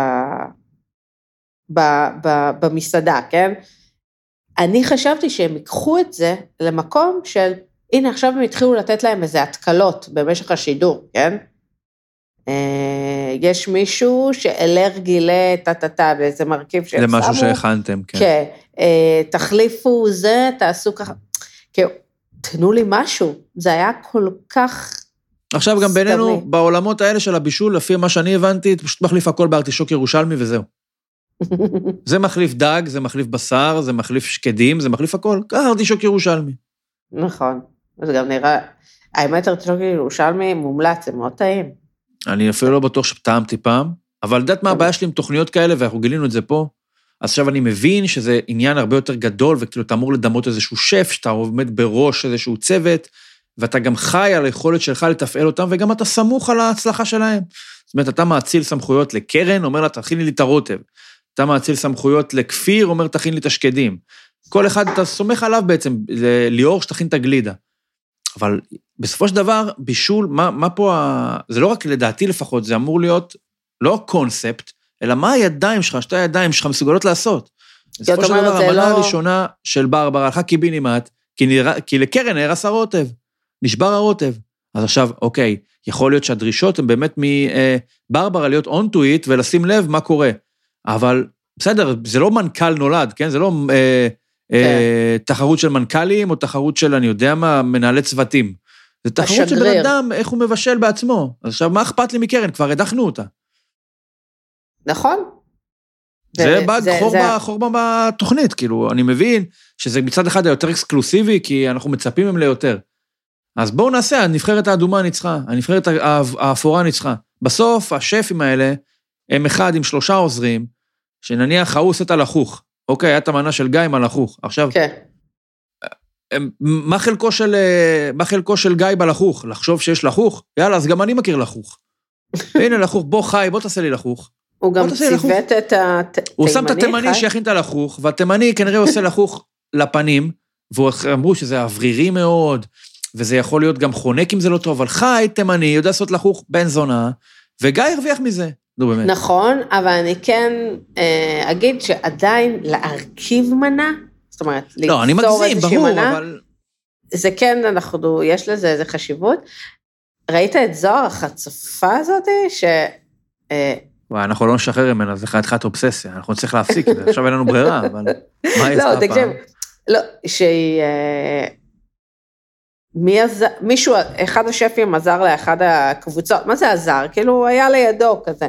ב... ב... במסעדה, כן? אני חשבתי שהם ייקחו את זה למקום של, הנה עכשיו הם התחילו לתת להם איזה התקלות במשך השידור, כן? אה, יש מישהו שאלרגי לטה-טה-טה באיזה מרכיב שהם זה שמו. משהו שהכנתם, כן. כן. אה, תחליפו זה, תעשו ככה. כאילו, תנו לי משהו. זה היה כל כך... עכשיו גם בינינו, סתמי. בעולמות האלה של הבישול, לפי מה שאני הבנתי, אתה פשוט מחליף הכל בארטישוק ירושלמי וזהו. זה מחליף דג, זה מחליף בשר, זה מחליף שקדים, זה מחליף הכל. ככה ארטישוק ירושלמי. נכון. זה גם נראה... האמת, ארטישוק ירושלמי מומלץ, זה מאוד טעים. אני אפילו לא בטוח שטעמתי פעם, אבל יודעת מה הבעיה שלי עם תוכניות כאלה, ואנחנו גילינו את זה פה? אז עכשיו אני מבין שזה עניין הרבה יותר גדול, וכאילו אתה אמור לדמות איזשהו שף, שאתה עומד בראש איזשהו צוות, ואתה גם חי על היכולת שלך לתפעל אותם, וגם אתה סמוך על ההצלחה שלהם. זאת אומרת, אתה מאציל סמכויות לקרן, אומר לה, תכין לי את הרוטב. אתה מאציל סמכויות לכפיר, אומר, תכין לי את השקדים. כל אחד, אתה סומך עליו בעצם, ליאור שתכין את הגלידה. אבל בסופו של דבר, בישול, מה, מה פה ה... זה לא רק לדעתי לפחות, זה אמור להיות לא קונספט, אלא מה הידיים שלך, שתי הידיים שלך מסוגלות לעשות. בסופו של דבר, המנה לא- הראשונה של ברברה הלכה קיבינימט, כי, נראה- כי לקרן נהרס הרוטב, נשבר הרוטב. אז עכשיו, אוקיי, יכול להיות שהדרישות הן באמת מברברה להיות on to it ולשים לב מה קורה. אבל בסדר, זה לא מנכ"ל נולד, כן? זה לא אה, אה, תחרות של מנכ"לים או תחרות של, אני יודע מה, מנהלי צוותים. זה תחרות של בן. אדם, איך הוא מבשל בעצמו. אז עכשיו, מה אכפת לי מקרן? כבר הדחנו אותה. נכון? זה באג חור, בתוכנית, כאילו, אני מבין שזה מצד אחד היותר אקסקלוסיבי, כי אנחנו מצפים מהם ליותר. אז בואו נעשה, הנבחרת האדומה ניצחה, הנבחרת האפורה ניצחה. בסוף, השפים האלה, הם אחד עם שלושה עוזרים, שנניח ההוא עושה את הלחוך. אוקיי, הייתה מנה של גיא עם הלחוך. עכשיו, כן. הם- מה חלקו של, אה, מה חלקו של גיא בלחוך? לחשוב שיש לחוך? יאללה, אז גם אני מכיר לחוך. הנה לחוך, בוא חי, בוא תעשה לי לחוך. הוא גם. ציוות את התימני. הוא שם את התימני שיכין את הלחוך, והתימני כנראה עושה לחוך לפנים, ואמרו שזה אוורירי מאוד, וזה יכול להיות גם חונק אם זה לא טוב, אבל חי, תימני, יודע לעשות לחוך בן זונה, וגיא הרוויח מזה. נו באמת. נכון, אבל אני כן אה, אגיד שעדיין להרכיב מנה, זאת אומרת, לא, אני ליצור מגזים, איזושהי ברור, מנה, אבל... זה כן, אנחנו, יש לזה איזה חשיבות. ראית את זוהר, החצופה הזאתי, ש... אה, וואי, אנחנו לא נשחרר ממנה, זה חתיכת אובססיה, אנחנו נצטרך להפסיק את זה, עכשיו אין לנו ברירה, אבל מה היא לא, עשתה תקשיב, פעם? לא, שהיא... אה, מי עזר, מישהו, אחד השפים עזר לאחד הקבוצות, מה זה עזר? כאילו, הוא היה לידו כזה.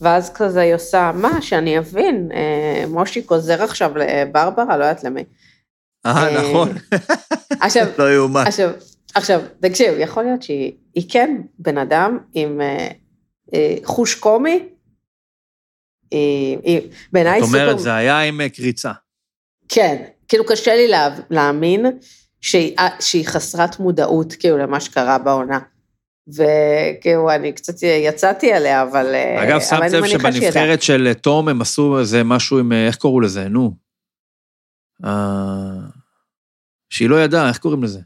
ואז כזה היא עושה, מה, שאני אבין, אה, מושיק עוזר עכשיו לברברה, לא יודעת למי. אה, אה, נכון, עכשיו, לא יאומן. עכשיו, עכשיו, תקשיב, יכול להיות שהיא היא כן בן אדם עם אה, אה, חוש קומי, היא, היא בעיניי זאת סופר... אומרת, זה היה עם אה, קריצה. כן, כאילו קשה לי לה, להאמין שהיא, אה, שהיא חסרת מודעות כאילו למה שקרה בעונה. וכאילו, אני קצת יצאתי עליה, אבל... אה, אגב, שמת לב. שבנבחרת של אה, תום הם עשו איזה משהו עם, אה, איך קראו לזה, נו. אה, שהיא לא ידעה, איך קוראים לזה?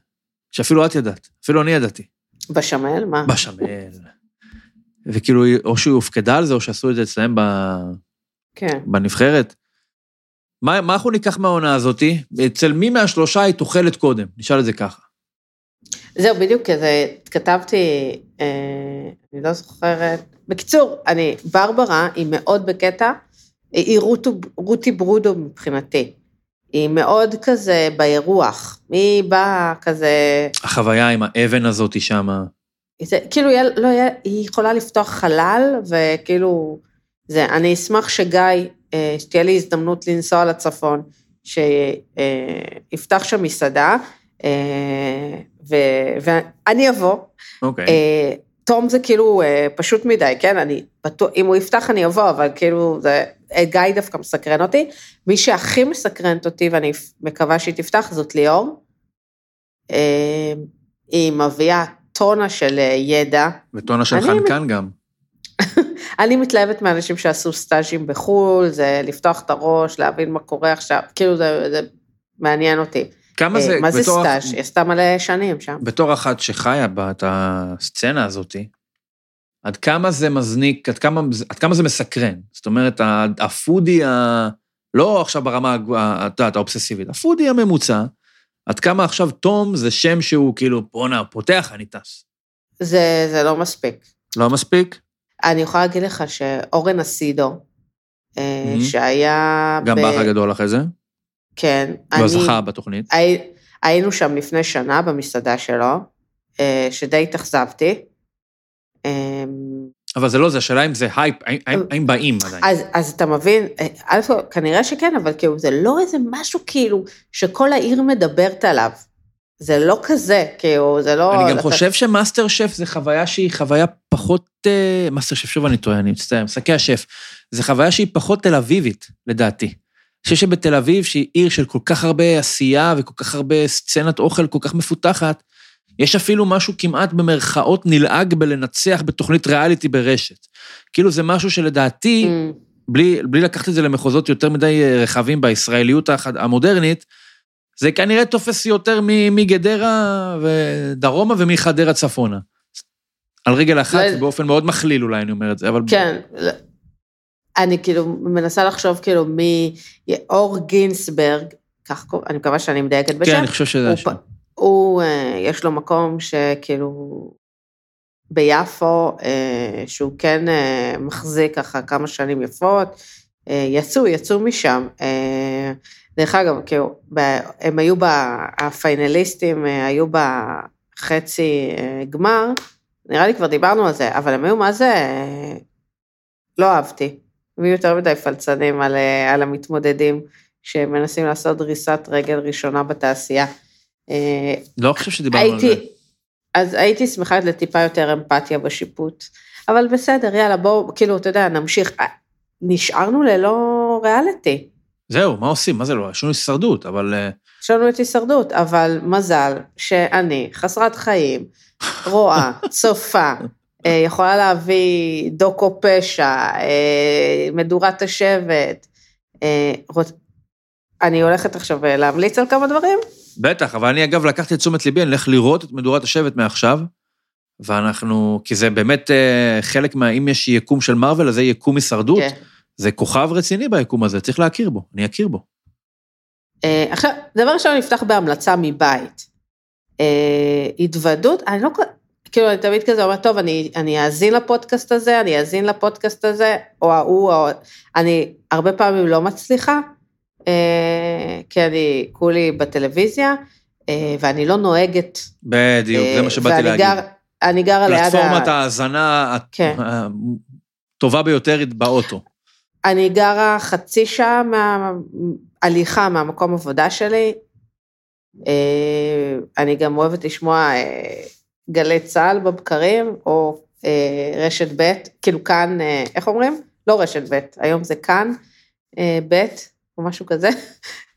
שאפילו את ידעת, אפילו אני ידעתי. בשמל, מה? בשמל. וכאילו, או שהיא הופקדה על זה, או שעשו את זה אצלם ב- כן. בנבחרת. מה, מה אנחנו ניקח מהעונה הזאתי? אצל מי מהשלושה היא תוחלת קודם? נשאל את זה ככה. זהו, בדיוק כזה, כתבתי, אה, אני לא זוכרת. בקיצור, אני, ברברה היא מאוד בקטע, היא רוטו, רותי ברודו מבחינתי. היא מאוד כזה באירוח. היא באה כזה, החוויה עם האבן הזאתי שמה. זה, כאילו, יהיה- לא, יהיה- היא יכולה לפתוח חלל, וכאילו, זה, אני אשמח שגיא, אה, שתהיה לי הזדמנות לנסוע לצפון, שיפתח שם מסעדה, אה, ו- ואני אבוא. אוקיי. אה, תום זה כאילו אה, פשוט מדי, כן? אני בטוח, אם הוא יפתח אני אבוא, אבל כאילו, זה, אה, גיא דווקא מסקרן אותי. מי שהכי מסקרנת אותי, ואני מקווה שהיא תפתח, זאת ליאור. אה, היא מביאה טונה של אה, ידע. וטונה של חנקן גם. אני מתלהבת מאנשים שעשו סטאז'ים בחו"ל, זה לפתוח את הראש, להבין מה קורה עכשיו, כאילו זה, זה מעניין אותי. כמה אה, זה, מה זה בתור- סטאז'? היא עשתה מלא שנים שם. בתור אחת שחיה את הסצנה הזאתי, עד כמה זה מזניק, עד כמה, עד כמה זה מסקרן. זאת אומרת, הפודי, ה... לא עכשיו ברמה, את יודעת, האובססיבית, הפודי הממוצע, עד כמה עכשיו תום זה שם שהוא כאילו, בואנה, פותח, אני טס. זה, זה לא מספיק. לא מספיק? אני יכולה להגיד לך שאורן אסידו, אה, Mhm. שהיה... גם ב- באח הגדול אחרי זה, כן. לא אני- זכה בתוכנית. הי- היינו שם לפני שנה במסעדה שלו, אה, שדי התאכזבתי. אה, אבל זה לא זה, השאלה אם זה הייפ, האם- באים עדיין. אז, אז אתה מבין, אה, א', כנראה שכן, אבל כאילו זה לא איזה משהו כאילו שכל העיר מדברת עליו. זה לא כזה, כאילו, זה לא... אני גם חושב שמאסטר שף זה חוויה שהיא חוויה פחות... אה, מאסטר שף, שוב אני טועה, אני מצטער, משחקי השף. זה חוויה שהיא פחות תל אביבית, לדעתי. אני חושב שבתל אביב, שהיא עיר של כל כך הרבה עשייה וכל כך הרבה סצנת אוכל כל כך מפותחת, יש אפילו משהו כמעט במרכאות נלעג בלנצח בתוכנית ריאליטי ברשת. כאילו זה משהו שלדעתי, Mm, בלי, בלי לקחת את זה למחוזות יותר מדי אה, רחבים בישראליות המודרנית, זה כנראה תופס יותר מגדרה ודרומה ומחדרה צפונה. על רגל אחת, לא- באופן מאוד מכליל אולי אני אומר את זה, אבל... כן, לא- אני כאילו מנסה לחשוב כאילו מי... אור גינסברג, כך קוראים, אני מקווה שאני מדייקת בשם. כן, אני חושב שזה השם. פ- הוא, אה, יש לו מקום שכאילו ביפו, אה, שהוא כן אה, מחזיק ככה כמה שנים יפות, יצאו, יצאו משם. דרך אגב, כאילו, הם היו, ב- הפיינליסטים היו בחצי גמר, נראה לי כבר דיברנו על זה, אבל הם היו מה זה, לא אהבתי. הם היו יותר מדי פלצנים על, על המתמודדים שמנסים לעשות דריסת רגל ראשונה בתעשייה. אה, לא חושב שדיברנו על זה. אז הייתי שמחה לטיפה יותר אמפתיה בשיפוט, אבל בסדר, יאללה, בואו, כאילו, אתה יודע, נמשיך. אה, נשארנו ללא ריאליטי. זהו, מה עושים? מה זה לא? יש לנו הישרדות, אבל... אה, יש לנו את הישרדות, אבל מזל שאני חסרת חיים, רואה, צופה, יכולה להביא דוקו פשע, מדורת השבט. אני הולכת עכשיו להמליץ על כמה דברים? בטח, אבל אני אגב לקחתי את תשומת ליבי, אני אלך לראות את מדורת השבט מעכשיו, ואנחנו, כי זה באמת אה, חלק מה... אם יש יקום של מארוול, אז זה יקום הישרדות. כן. זה כוכב רציני ביקום הזה, צריך להכיר בו, אני אכיר בו. אה, עכשיו, דבר ראשון, נפתח בהמלצה מבית. אה, התוודות, אני לא, כאילו, אני תמיד כזה אומרת, טוב, אני, אני אאזין לפודקאסט הזה, אני אאזין לפודקאסט הזה, או ההוא, או... אני הרבה פעמים לא מצליחה, כי אני כולי בטלוויזיה, אה, ואני לא נוהגת. בדיוק, זה אה, מה שבאתי להגיד. גר, אני גרה ליד פלטפורמת ה... ההאזנה כן. הטובה ביותר באוטו. אני גרה חצי שעה מההליכה מהמקום עבודה שלי. אה, אני גם אוהבת לשמוע אה, גלי צה"ל בבקרים, או אה, רשת ב', כאילו כאן, אה, איך אומרים? לא רשת ב', היום זה כאן אה, ב', או משהו כזה.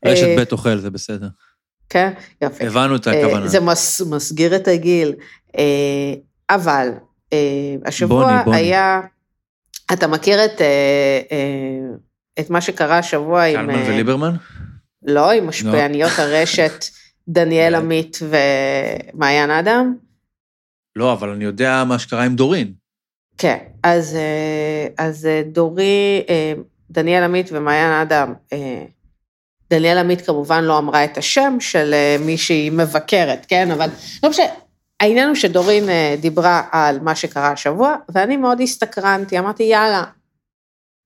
רשת אה, בית אוכל, זה בסדר. כן, יופי. הבנו את אה, הכוונה. זה מס, מסגיר את הגיל. אה, אבל השבוע בוני, בוני. היה, אתה מכיר את, את מה שקרה השבוע עם... קלמן וליברמן? לא, עם משפיעניות הרשת דניאל כן. עמית ומעיין אדם? לא, אבל אני יודע מה שקרה עם דורין. כן, אז, אז דורי, דניאל עמית ומעיין אדם, אה, דניאל עמית כמובן לא אמרה את השם של אה, מי שהיא מבקרת, כן? אבל לא משנה, העניין הוא שדורין אה, דיברה על מה שקרה השבוע, ואני מאוד הסתקרנתי, אמרתי, יאללה.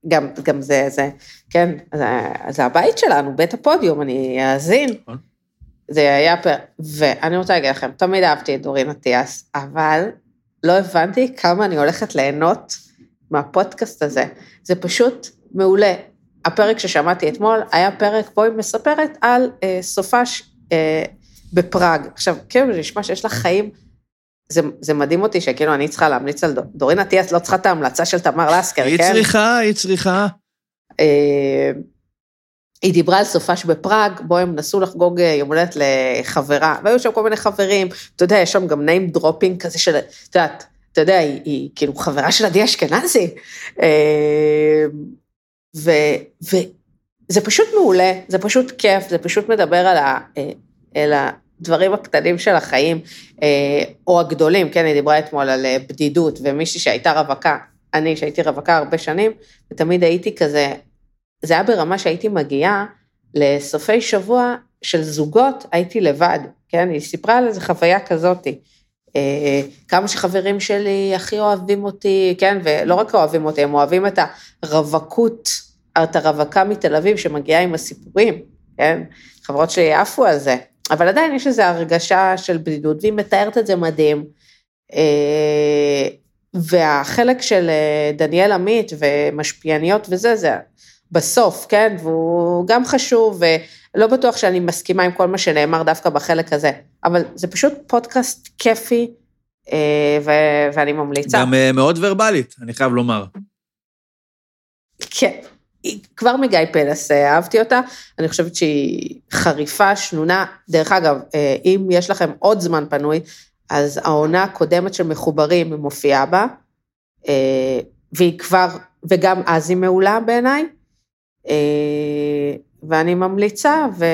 גם, גם זה, זה, כן, זה, זה הבית שלנו, בית הפודיום, אני אאזין. נכון. זה היה פר... ואני רוצה להגיד לכם, תמיד אהבתי את דורין אטיאס, אבל לא הבנתי כמה אני הולכת ליהנות מהפודקאסט הזה. זה פשוט מעולה. הפרק ששמעתי אתמול היה פרק בו היא מספרת על אה, סופש אה, בפראג. עכשיו, כאילו, זה נשמע שיש לה חיים, זה, זה מדהים אותי שכאילו אני צריכה להמליץ על דור, דורין אטיאס, לא צריכה את ההמלצה של תמר לסקר, היא כן? צריכה, היא צריכה. אה, היא דיברה על סופש בפראג, בו הם נסו לחגוג אה, יום הולדת לחברה, והיו שם כל מיני חברים, אתה יודע, יש שם גם name dropping כזה של, את יודעת, אתה יודע, היא, היא כאילו חברה של עדי אשכנזי. אה, ו- וזה פשוט מעולה, זה פשוט כיף, זה פשוט מדבר על, ה, אה, על הדברים הקטנים של החיים, אה, או הגדולים, כן, היא דיברה אתמול על אה, בדידות, ומישהי שהייתה רווקה, אני שהייתי רווקה הרבה שנים, ותמיד הייתי כזה, זה היה ברמה שהייתי מגיעה לסופי שבוע של זוגות, הייתי לבד, כן? היא סיפרה על איזה חוויה כזאתי. אה, כמה שחברים שלי הכי אוהבים אותי, כן? ולא רק אוהבים אותי, הם אוהבים את הרווקות, את הרווקה מתל אביב שמגיעה עם הסיפורים, כן? חברות שלי עפו על זה. אבל עדיין יש איזו הרגשה של בדידות, והיא מתארת את זה מדהים. אה, והחלק של אה, דניאל עמית ומשפיעניות וזה, זה בסוף, כן? והוא גם חשוב, ולא בטוח שאני מסכימה עם כל מה שנאמר דווקא בחלק הזה, אבל זה פשוט פודקאסט כיפי, אה, ו- ואני ממליצה. גם אה, מאוד ורבלית, אני חייב לומר. כן, כבר מגיא פלס אה, אהבתי אותה, אני חושבת שהיא חריפה, שנונה. דרך אגב, אם יש לכם עוד זמן פנוי, אז העונה הקודמת של מחוברים, מופיעה בה, והיא כבר, וגם אז היא מעולה בעיניי, ואני ממליצה, ו...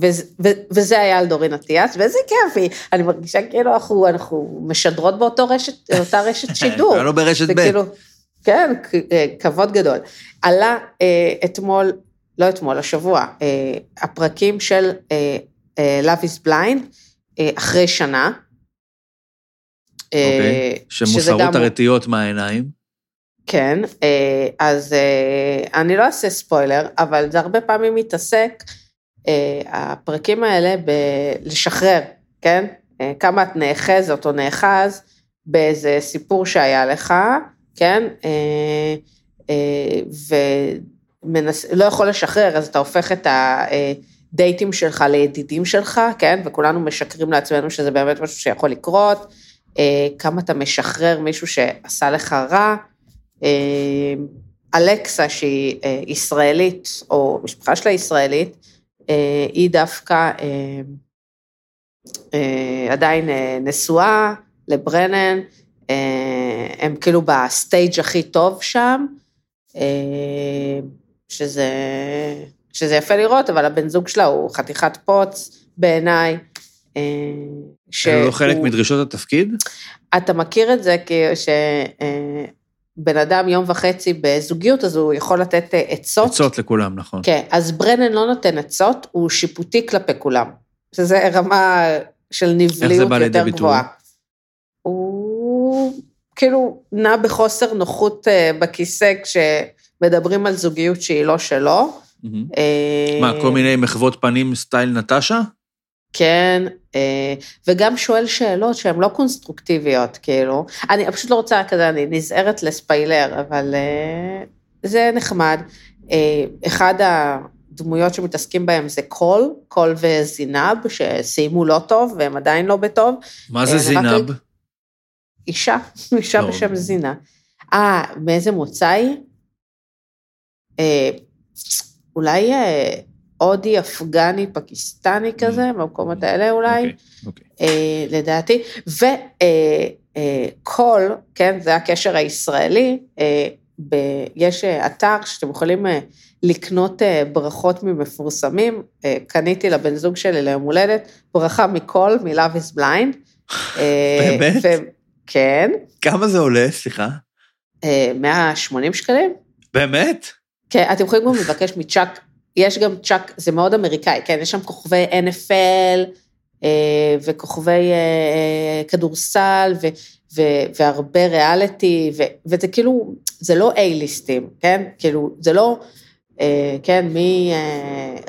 וזה, ו, וזה היה על דורין אטיאס, ואיזה כיפי, אני מרגישה כאילו אנחנו, אנחנו משדרות באותו רשת, אותה רשת שידור. לא ברשת ב'. כאילו, כן, אה, כבוד גדול. עלה אה, אתמול, לא אתמול, השבוע, אה, הפרקים של אה, אה, Love is Blind, אה, אחרי שנה. אה, אוקיי. שמוסרות הרטיות מהעיניים. כן, אה, אז אה, אני לא אעשה ספוילר, אבל זה הרבה פעמים מתעסק, אה, הפרקים האלה, בלשחרר, כן? כמה את נאחזת או נאחז באיזה סיפור שהיה לך, כן? ולא יכול לשחרר, אז אתה הופך את הדייטים שלך לידידים שלך, כן? וכולנו משקרים לעצמנו שזה באמת משהו שיכול לקרות. כמה אתה משחרר מישהו שעשה לך רע. אה, אלכסה, שהיא אה, ישראלית, או משפחה שלה ישראלית, אה, היא דווקא עדיין אה, נשואה לברנן, הם כאילו ב stage הכי טוב שם, שזה, שזה יפה לראות, אבל הבן זוג שלה הוא חתיכת פוץ בעיניי. אה, זה לא חלק שהוא- מדרישות התפקיד? אתה מכיר את זה שבן אדם יום וחצי בזוגיות, אז הוא יכול לתת אה, עצות. עצות לכולם, נכון. כן, אז ברנן לא נותן עצות, הוא שיפוטי כלפי כולם. שזה רמה של נבליות בא לידי יותר ביטוי? גבוהה. הוא כאילו נע בחוסר נוחות אה, בכיסא כשמדברים על זוגיות שהיא לא שלו. אה, מה, כל מיני מחוות פנים סטייל נטשה? כן, אה, וגם שואל שאלות שהן לא קונסטרוקטיביות, כאילו. אני פשוט לא רוצה כזה, אני נזהרת לספיילר, אבל אה, זה נחמד. אה, אחד הדמויות שמתעסקים בהם זה קול, קול וזינב, שסיימו לא טוב, והם עדיין לא בטוב. מה זה רק זינב? אישה, אישה לא. בשם זינה. אה, מאיזה מוצא היא? אה, אולי אה, הודי, אפגני, פקיסטני כזה, במקומות האלה אולי. אוקיי, אוקיי. אה, לדעתי, וקול, כן, זה הקשר הישראלי, אה, ב- יש אה, אתר שאתם יכולים אה, לקנות אה, ברכות ממפורסמים, אה, קניתי לבן זוג שלי ליום הולדת, ברכה מקול, מ-Love is Blind. אה, באמת? ו- כן, כמה זה עולה, סליחה? אה, 180 שקלים. באמת? כן, אתם יכולים גם לבקש מצ'אק, יש גם צ'אק, זה מאוד אמריקאי, כן, יש שם כוכבי NFL אה, וכוכבי אה, אה, כדורסל ו, ו, והרבה ריאליטי, ו, וזה כאילו, זה לא A-ליסטים, כן? כאילו, זה לא, כן, מי...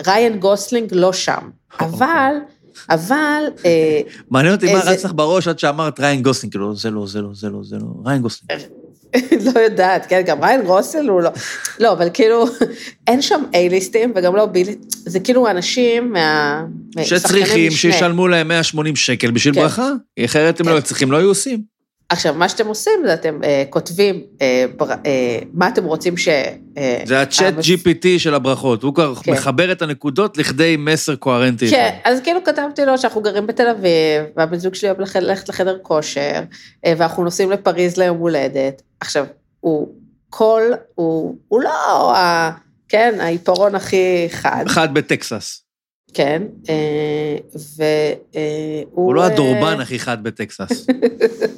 ריין גוסלינג לא שם, אבל, אבל, אה, מעניין אותי מה רץ לך בראש עד שאמרת ריין גוסלינג, כאילו, זה לא, זה לא, זה לא, זה לא, ריין גוסלינג. לא יודעת, כן, גם ריין רוסל הוא לא, לא, אבל כאילו, אין שם A-ליסטים וגם לא B, זה כאילו אנשים מה... שצריכים. שישלמו להם 180 שקל בשביל כן. ברכה, אחרת הם כן. לא צריכים, לא היו עושים. עכשיו, מה שאתם עושים זה אתם אה, כותבים אה, בר, אה, מה אתם רוצים ש... אה, זה הצ'אט המס- GPT של הברכות, הוא כבר כן. מחבר את הנקודות לכדי מסר קוהרנטי. כן, אחד. אז כאילו כתבתי לו שאנחנו גרים בתל אביב, והבן זוג שלי אוהב לח- ללכת לחדר כושר, אה, ואנחנו נוסעים לפריז ליום הולדת. עכשיו, הוא כל, הוא, הוא לא, ה, כן, העיפרון הכי חד, אחד בטקסס. כן, אה, והוא... הוא לא אה, הדורבן הכי חד בטקסס.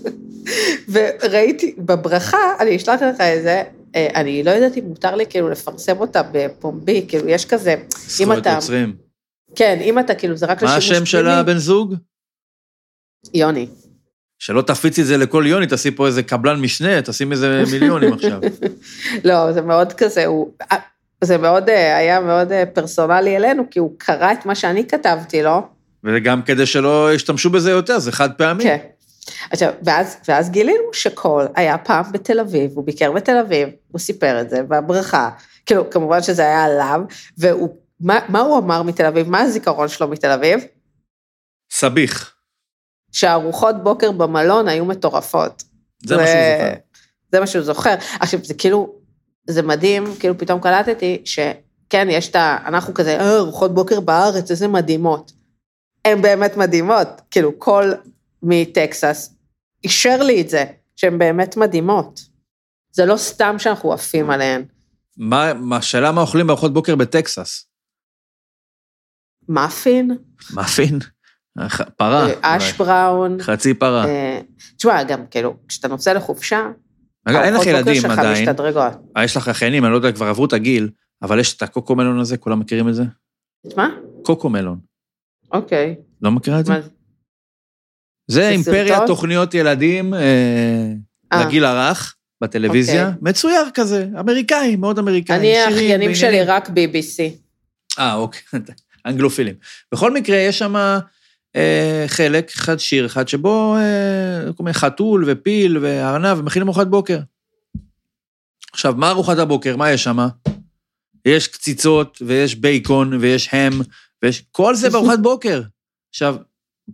וראיתי, בברכה, אני אשלח לך את זה, אה, אני לא יודעת אם מותר לי כאילו לפרסם אותה בפומבי, כאילו יש כזה, זכויות אתה- יוצרים. כן, אם אתה כאילו, זה רק מה לשימוש השם של פנימי. הבן זוג? יוני. שלא תפיצי את זה לכל יוני, תעשי פה איזה קבלן משנה, תשים איזה מיליונים עכשיו. לא, זה מאוד כזה, הוא... זה מאוד, אה, היה מאוד אה, פרסונלי אלינו, כי הוא קרא את מה שאני כתבתי לו. וגם כדי שלא ישתמשו בזה יותר, זה חד פעמי. כן. עכשיו, ואז, ואז גילינו שקול היה פעם בתל אביב, הוא ביקר בתל אביב, הוא סיפר את זה בברכה. כאילו, כמובן שזה היה עליו, והוא, מה, מה הוא אמר מתל אביב? מה הזיכרון שלו מתל אביב? סביח. שהארוחות בוקר במלון היו מטורפות. זה מה שהוא זוכר. זה מה שהוא זוכר. עכשיו, זה כאילו, זה מדהים, כאילו פתאום קלטתי שכן, יש את ה... אנחנו כזה, אה, ארוחות בוקר בארץ, איזה מדהימות. הן באמת מדהימות. כאילו, כל מטקסס אישר לי את זה, שהן באמת מדהימות. זה לא סתם שאנחנו עפים עליהן. מה, מה- השאלה מה אוכלים בארוחות בוקר בטקסס? מאפין, מאפין? פרה. אה, אש. בראון. חצי פרה. אה, תשמע, גם כאילו, כשאתה נוסע לחופשה, אגב, אין לך ילדים עדיין, משתדרגות. אה, יש לך אחיינים, אני לא יודע, כבר עברו את הגיל, אבל יש את הקוקו מלון הזה, כולם מכירים את זה? מה? קוקו מלון. אוקיי. לא מכירה את זה? זה? סרטון? תוכניות ילדים אה, אה. לגיל הרך, בטלוויזיה, אוקיי. מצויר כזה, אמריקאי, מאוד אמריקאי. אני, האחיינים שלי. רק BBC. אה, אוקיי, אנגלופילים. בכל מקרה, יש שם חלק, אחד שיר אחד, שבו אה, כל מיני חתול ופיל וארנב, ומכינים ארוחת בוקר. עכשיו, מה ארוחת הבוקר? מה יש שם? יש קציצות, ויש בייקון, ויש הם, ויש... כל זה בארוחת בוקר. עכשיו,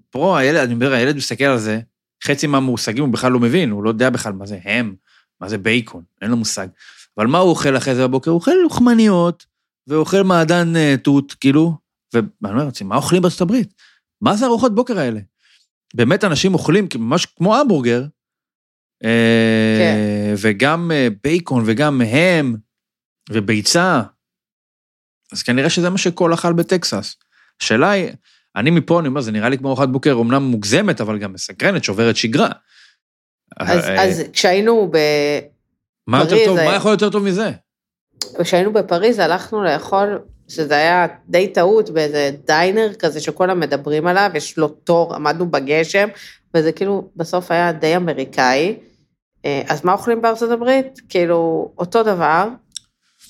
פה הילד, אני אומר, הילד מסתכל על זה, חצי מהמושגים הוא בכלל לא מבין, הוא לא יודע בכלל מה זה הם, מה זה בייקון, אין לו מושג. אבל מה הוא אוכל אחרי זה בבוקר? הוא אוכל לוחמניות, ואוכל מעדן אה, תות, כאילו, ואני אומר מה אוכלים בארצות הברית? מה זה ארוחות בוקר האלה? באמת אנשים אוכלים ממש כמו המבורגר, אה, כן. וגם אה, בייקון וגם הם, וביצה. אז כנראה שזה מה שכל אכל בטקסס. השאלה היא, אני מפה, אני אומר, זה נראה לי כמו ארוחת בוקר אומנם מוגזמת, אבל גם מסקרנת, שוברת שגרה. אז, אה, אז כשהיינו, ב... מה יותר טוב, זה- מה יכול יותר טוב מזה? כשהיינו בפריז הלכנו לאכול, שזה היה די טעות, באיזה דיינר כזה שכולם מדברים עליו, יש לו תור, עמדנו בגשם, וזה כאילו בסוף היה די אמריקאי. אה, אז מה אוכלים בארצות הברית? כאילו, אותו דבר,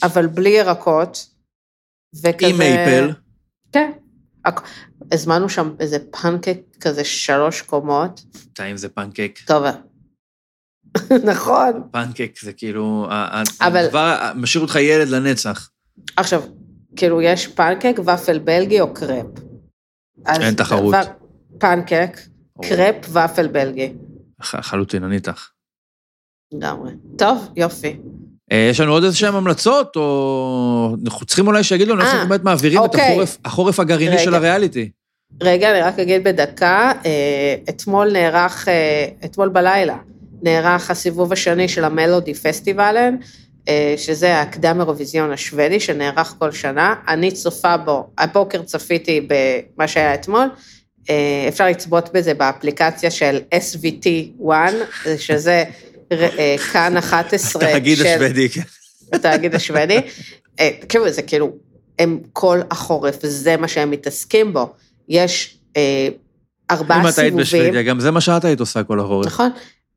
אבל בלי ירקות. וכזה... עם מייפל. כן. הזמנו שם איזה פנקק כזה שלוש קומות. טעים זה פנקק. טוב, נכון. פנקק זה כאילו, אבל- הדבר משאיר אותך ילד לנצח. עכשיו, כאילו, יש פנקק, ופל בלגי או קרפ. אין תחרות. דבר- פנקק, קרפ, ופל בלגי. לחלוטין, אני איתך. לגמרי. טוב, יופי. אה, יש לנו עוד איזה שהן המלצות, או אנחנו צריכים אולי שיגידו לנו איך אה, אנחנו באמת מעבירים את אוקיי. החורף, החורף הגרעיני רגע. של הריאליטי. רגע, אני רק אגיד בדקה, אה, אתמול נערך, אתמול בלילה, נערך הסיבוב השני של המלודי פסטיבלן, שזה הקדם אירוויזיון השוודי שנערך כל שנה. אני צופה בו, הבוקר צפיתי במה שהיה אתמול, אה, אפשר לצפות בזה באפליקציה של SVT1, שזה אה, כאן 11 התאגיד של... השוודי, כן. התאגיד השוודי. אה, כאילו, זה כאילו, הם כל החורף, זה מה שהם מתעסקים בו. יש אה, ארבעה אם את היית סיבובים. בשוודיה, גם זה מה שאת היית עושה כל החורף. נכון.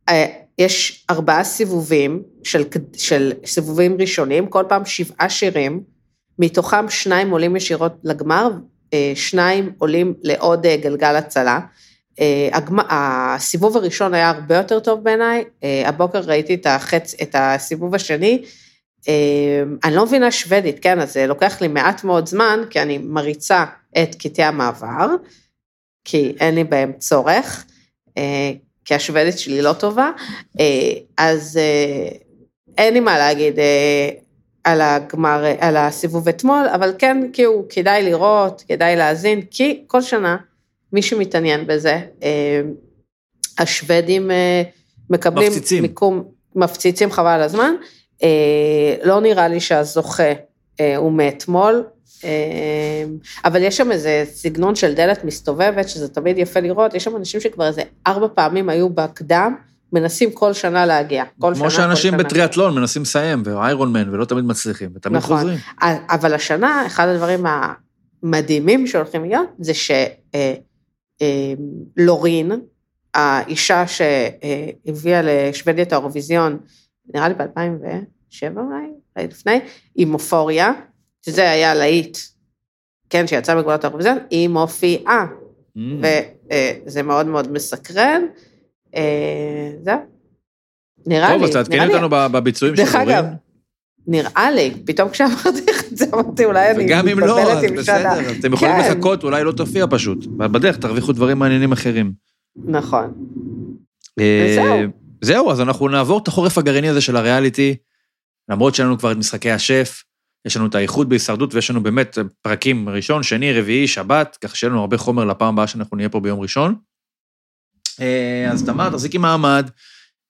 אה, יש ארבעה סיבובים של, של סיבובים ראשונים, כל פעם שבעה שירים, מתוכם שניים עולים ישירות לגמר, אה, שניים עולים לעוד אה, גלגל הצלה. הסיבוב הראשון היה הרבה יותר טוב בעיניי, הבוקר ראיתי את, החץ, את הסיבוב השני, אני לא מבינה שוודית, כן, אז זה לוקח לי מעט מאוד זמן, כי אני מריצה את קטעי המעבר, כי אין לי בהם צורך, כי השוודית שלי לא טובה, אה, אז אה, אין לי מה להגיד אה, על הגמר, על הסיבוב אתמול, אבל כן, כאילו, כדאי לראות, כדאי להאזין, כי כל שנה, מי שמתעניין בזה, השוודים מקבלים מפציצים. מיקום, מפציצים חבל על הזמן, לא נראה לי שהזוכה הוא מאתמול, אבל יש שם איזה סגנון של דלת מסתובבת, שזה תמיד יפה לראות, יש שם אנשים שכבר איזה ארבע פעמים היו בקדם, מנסים כל שנה להגיע. כל כמו שנה, שאנשים. בטריאטלון מנסים לסיים, ואיירון מן, ולא תמיד מצליחים, ותמיד נכון. חוזרים. אבל השנה, אחד הדברים המדהימים שהולכים להיות, זה שלורין, האישה שהביאה לשוודיה את האירוויזיון, נראה לי ב-2007 אולי, אולי לפני, עם אופוריה, שזה היה להיט, כן, שיצא מגבולות האירוויזיון, היא מופיעה, Mm. וזה מאוד מאוד מסקרן. אה, זהו. נראה לי, טוב, אז לי- אותנו בביצועים דרך שקורים. אגב, נראה לי, פתאום כשאמרתי לך את זה, אמרתי, אולי אני וגם אם לא, אז מתבלבלת עם שנה. בסדר, אתם יכולים כן. לחכות, אולי לא תופיע פשוט. בדרך תרוויחו דברים מעניינים אחרים. נכון. אה, וזהו. זהו, אז אנחנו נעבור את החורף הגרעיני הזה של הריאליטי, למרות שיש לנו כבר את משחקי השף, יש לנו את האיכות בהישרדות ויש לנו באמת פרקים ראשון, שני, רביעי, שבת, כך שיהיה לנו הרבה חומר לפעם הבאה שאנחנו נהיה פה ביום ראשון. אה, אז תמר, תחזיקי מעמד,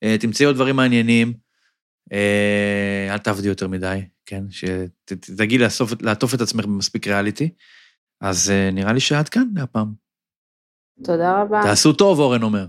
אה, תמצאי עוד דברים מעניינים, אה, אל תעבדי יותר מדי, כן? שתדאגי לעטוף את עצמך במספיק ריאליטי. אז נראה לי שעד כאן הפעם. תודה רבה. תעשו טוב, אורן אומר.